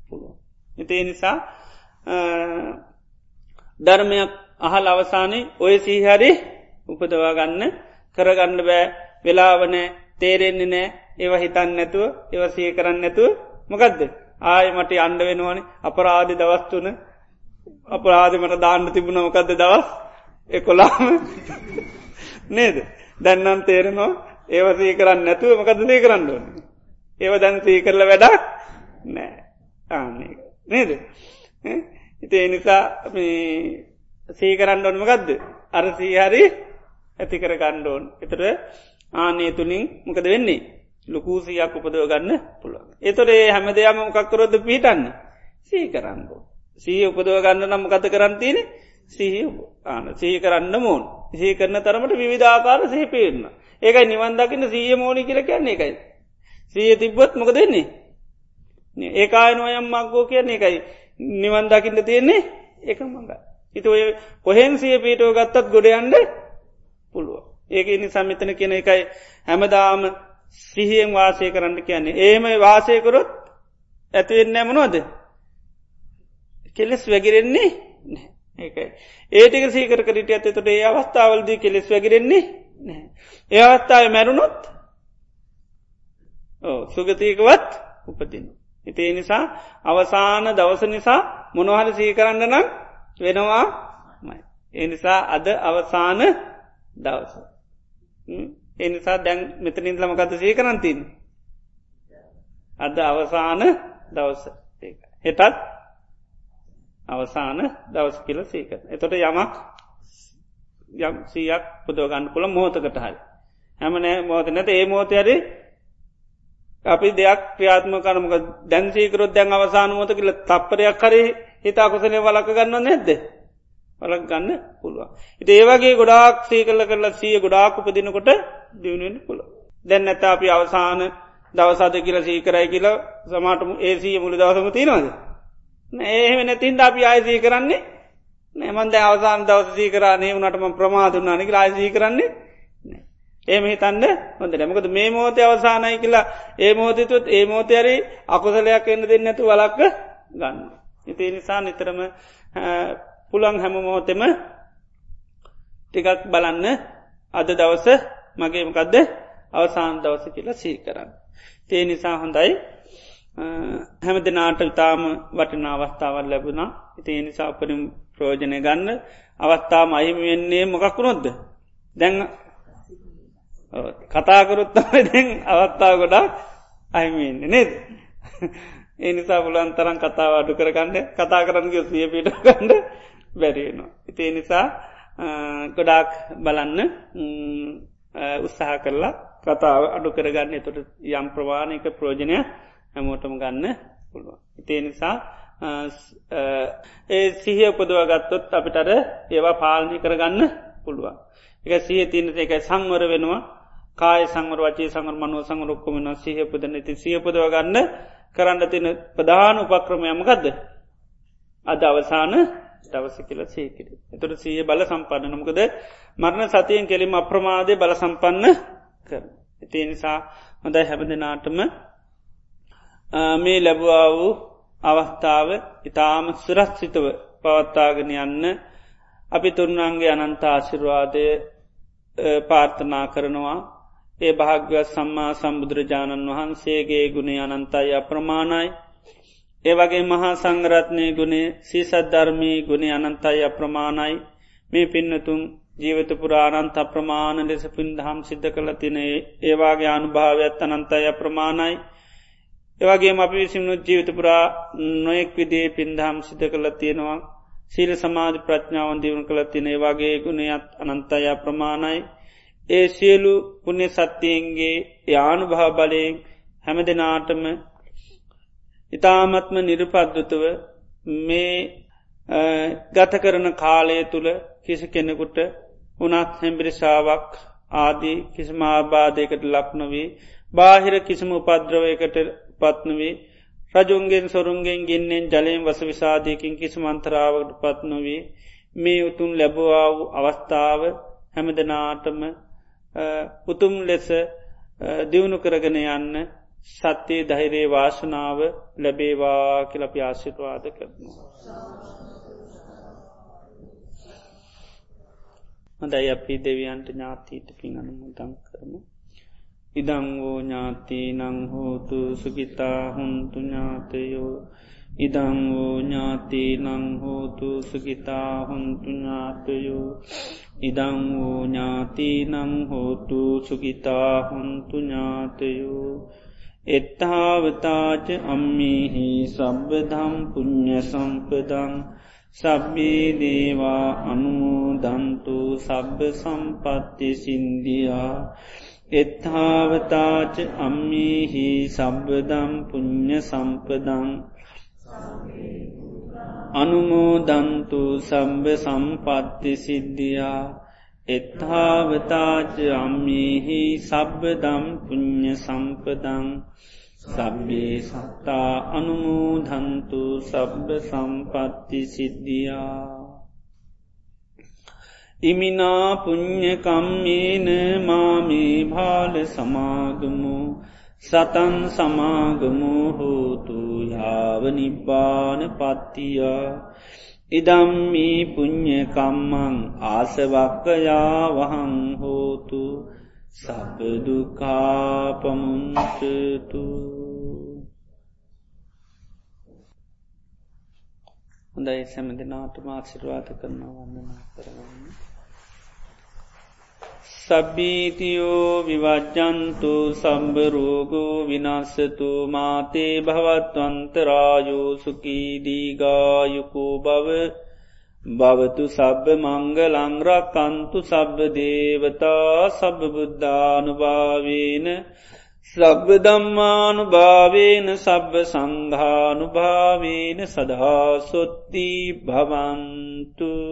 පුළුව. එතේ නිසා ධර්මයක් අහල් අවසානය ඔය සීහරි උපදවා ගන්න කරගන්න බෑ වෙලාවනෑ තේරෙන්නේ නෑ ඒව හිතන් නැතුව ඒව සිය කරන්න නැතුව මොකදද? ආය මට අන්ඩ වෙනවානේ. අපරාධ දවස්තුන අපරාධමට දාන්න තිබුණ මොකක්ද දවස්? එකොලාම නේද? දැන්නම් තේරෙනවා ඒව සී කරන්න නැතුව මකද දේ කරන්න ඕන? ඒව දැන් සී කරල වැඩක් නෑ. ආන්නේ නේද? ඉති එනිසා සීකරන්න ඕන්මකක්ද අර සීහරි ඇති කර ගණ්ඩෝන් එතට ආනේ තුළින් මොකද වෙන්නේ? ලොකූසියක් උපදව ගන්න පුළුවන්. එතොරේ හැම දෙයම මොකක්කරොද පිහිටන්න සී කරන්නබෝ. සී උපදව ගන්න නම් කත කරන්තින සිහි ආන සහි කරන්න මෝන් සහි කරන තරමට විවිධාකාර සහිපේන්න. ඒකයි නිවන්දකින්න සීය මෝනි කියල කියන්නේ එකයි. සීය තිබ්බොත් මොක දෙන්නේ. ඒකායනොයම් මක්ගෝ කියන්නේ එකයි නිවන් දකින්න තියෙන්නේ එක මඟ. හිත ඔය කොහෙන් සිය පීටෝ ගත්තත් ගොඩයන්ඩ පුළුව. ඒක නි සම්මිතන කියන එකයි හැමදාම සිහියෙන් වාසය කරන්න කියන්නේ. ඒම වාසයකොරොත් ඇතිවෙන්න ඇමනෝද. කෙලෙස් වැගිරෙන්නේ ඒකයි. ඒටික සීකර කරිට ඇතතොට ඒ අවස්ථාවල්දී කෙලෙස් වැගිරෙන්නේ ඒ අවස්ථාව මැරුණොත් සුගතයකවත් උපතින්න. ඉතිේ නිසා අවසාන දවස නිසා මොනොහල සීකරන්න නම් වෙනවා එනිසා අද අවසාන දවස. එනිසා දැන් මෙතනින් ලමකත සීකරන්තින්. අද අවසාන දවස හෙටත් අවසාන දවස් කියල සීක. එතොට යමක් යම් සීයක් පුදෝගන්න පුළ මෝතකට හල්. හැමනෑ මෝත නැත ඒ මෝතයරේ අපි දෙයක් ක්‍රියාත්ම කරමක දැන්සීකරොත් දැන් අවසානමෝත කියල තප්පරයක් හරි හිතා කොසනේ වලක ගන්න නැද්ද වලක් ගන්න පුළුවන්. ඉති ඒවගේ ගොඩාක් සී කල්ල කරලා සිය ගොඩාක් උපදිනකොට දියුණෙන් පුළ. දැන් නැත අපි අවසාන දවසාද කියල සීකරයි කියල සමාටම ඒසිය මුළි දවසම තියෙනවාද. ඒහෙම නැතින්ට අපි ආයසී කරන්නේ නෑමන්ද අවසාන දවස සී කරන්නේ වනටම ප්‍රමාදුන්නානක ආයසී කරන්නේ ඒම හිතන්න හොඳ නැමකද මේ මෝතය අවසානයි කියලා ඒ මෝතතුත් ඒ මෝතයරි අකුසලයක් එන්න දෙන්නතු වලක්ක ගන්න. ඉති නිසා නිතරම පුළන් හැම මෝතෙම ටිකක් බලන්න අද දවස මගේමකදද අවසාන් දවස කියලා සී කරන්න. තේ නිසා හොඳයි. හැම දෙනාට ඉතාම වටින අවස්ථාවල් ලැබුණා. ඉති නිසා අපරින් ප්‍රෝජනය ගන්න අවස්ථාම අහිම වෙන්නේ මොකක්ුණොද්ද දැන් කතාකරුත් දැන් අවස්ථාව ගොඩා අහිමවෙන්නේ නේද? ඒ නිසා පුලන් තරන් කතාව අඩු කරගන්න කතා කරන්නගේ සිය පිට ගන්න. බැරිවෙනවා ඉතිේ නිසා ගොඩාක් බලන්න උත්සාහ කරලා කතාව අඩු කරගන්න. එතොට යම් ප්‍රවාණයක ප්‍රෝජනය හැමෝටම ගන්න පුළුවන්. ඉතිේ නිසා ඒ සිහිය උපදව ගත්තොත් අපිටර ඒවා පාලනය කරගන්න පුළුවන්. එක සිහ තියනට එක සංවර වෙනවා. කාය සංවර වචේ සංවර මනුව සංවරොක්කොමන සිහපදන ති සියපදව ගන්න කරන්න තින ප්‍රධාන උපක්‍රමයමකක්ද අද අවසාන දවස කියල සේකිර. එතුට සීය බල සම්පන්න නොමකද මරණ සතියෙන් කෙලිම අප්‍රමාදය බල සම්පන්න කර. ඉති නිසා හොඳයි හැබඳනාටම මේ ලැබවා වූ අවස්ථාව ඉතාම සුරස්සිතව පවත්තාගෙන යන්න අපි තුරුණන්ගේ අනන්ත ආශිරවාදය පාර්ථනා කරනවා ඒ භාග්‍යවත් සම්මා සම්බුදුරජාණන් වහන්සේගේ ගුණේ අනන්තයි අප්‍රමාණයි ඒවගේ මහා සංගරත්නය ගුණේ සීසද්ධර්මී ගුණේ අනන්තයි අප්‍රමාණයි. මේ පින්නතුන් ජීවතපුරාණන්ත අප්‍රමාණ ලෙස පින්දහම් සිද්ධ කළ තිනේ. ඒවාගේ අනුභාවයත් අනන්තයි අප්‍රමාණයි. ඒවගේ අපි විසිමුණු ජීවිතපුරා නොයෙක් විදේ පින්දහම් සිද්ධ කළ තියෙනවා සීල සමාධ ප්‍රඥාවන් දියුණු කළ තින. ඒවාගේ ගුණයත් අනන්තය ප්‍රමාණයි ඒ සියලු පුුණ්‍ය සත්‍යයන්ගේ යානු භා බලයෙන් හැම දෙනාටම ඉතාමත්ම නිරපද්දුතුව මේ ගත කරන කාලය තුළ කිසි කෙනෙකුට උනත් හැම්බිරිසාාවක් ආදී කිසිම ආබාධයකට ලක්නොවී බාහිර කිසිම උපද්‍රවයකට පත්නවී රජුන්ගෙන් සොරුන්ගෙන් ගින්නෙන් ජලයෙන් වස විසාධයකින් කිසි මන්තරාවට පත්නොවී මේ උතුන් ලැබවා වූ අවස්ථාව හැමදනාටම උතුම් ලෙස දියුණු කරගෙන යන්න සත්‍යයේ දහිරේ වාශනාව ලැබේවා කියලපි ආශිර්වාද කරනවා. හොඳයි අපි දෙවියන්ට ඥාතීට පින් අනුමුදම් කරමු. ඉදංවෝ ඥාති නංහෝතු සුගිතා හුන්තු ඥාතයෝ ඉදංවෝ ඥාති නංහෝතු සුගිතා හුන්තු ඥාතයෝ ඉදං වූ ඥාති නං හෝතු සුගිතා හොන්තු ඥාතයෝ එත්තාවතාච අම්මිහි සබ්බදම් පුුණ්්‍ය සම්පදං සබ්බේ දේවා අනුමෝදන්තු සබ්බ සම්පත්ති සින්දියා. එත්තාවතාච අම්මිහි සබ්බදම් පුුණ්්‍ය සම්පදං අනුමෝදන්තු සම්බ සම්පත්ති සිද්ධියා එත්හාවතාච අම්මිහි සබ්බදම් පුුණ්්‍ය සම්පදං සබ්බේ සත්තා අනුමෝදන්තු සබ්බ සම්පත්ති සිද්ධියා. ඉමිනා පුං්ඥකම්මේන මාමේ භාල සමාගමු සතන් සමාගමෝ හෝතු යාව නිබ්බාන පත්තියා ඉදම්මී පුං්ඥකම්මං ආසවක්කයා වහං හෝතු සබදුකාපමුන්ටතු හොඳයි සැමදි නාට මාසිරවාත කරනවා වන්නනා කරවන්න සබ්බීතියෝ විවජ්ජන්තු සම්බරෝගෝ විනස්සතු මාතේ භවත්වන්තරායෝ සුකීදීගායුකෝ බව භවතු සබ්බ මංගලංරකන්තු සබ්බ දේවතා සබ බුද්ධානුභාවේන සබ්බ දම්මානු භාවේන සබ්බ සංඝානු භාවේන සදහා සොත්ති භවන්තුතේ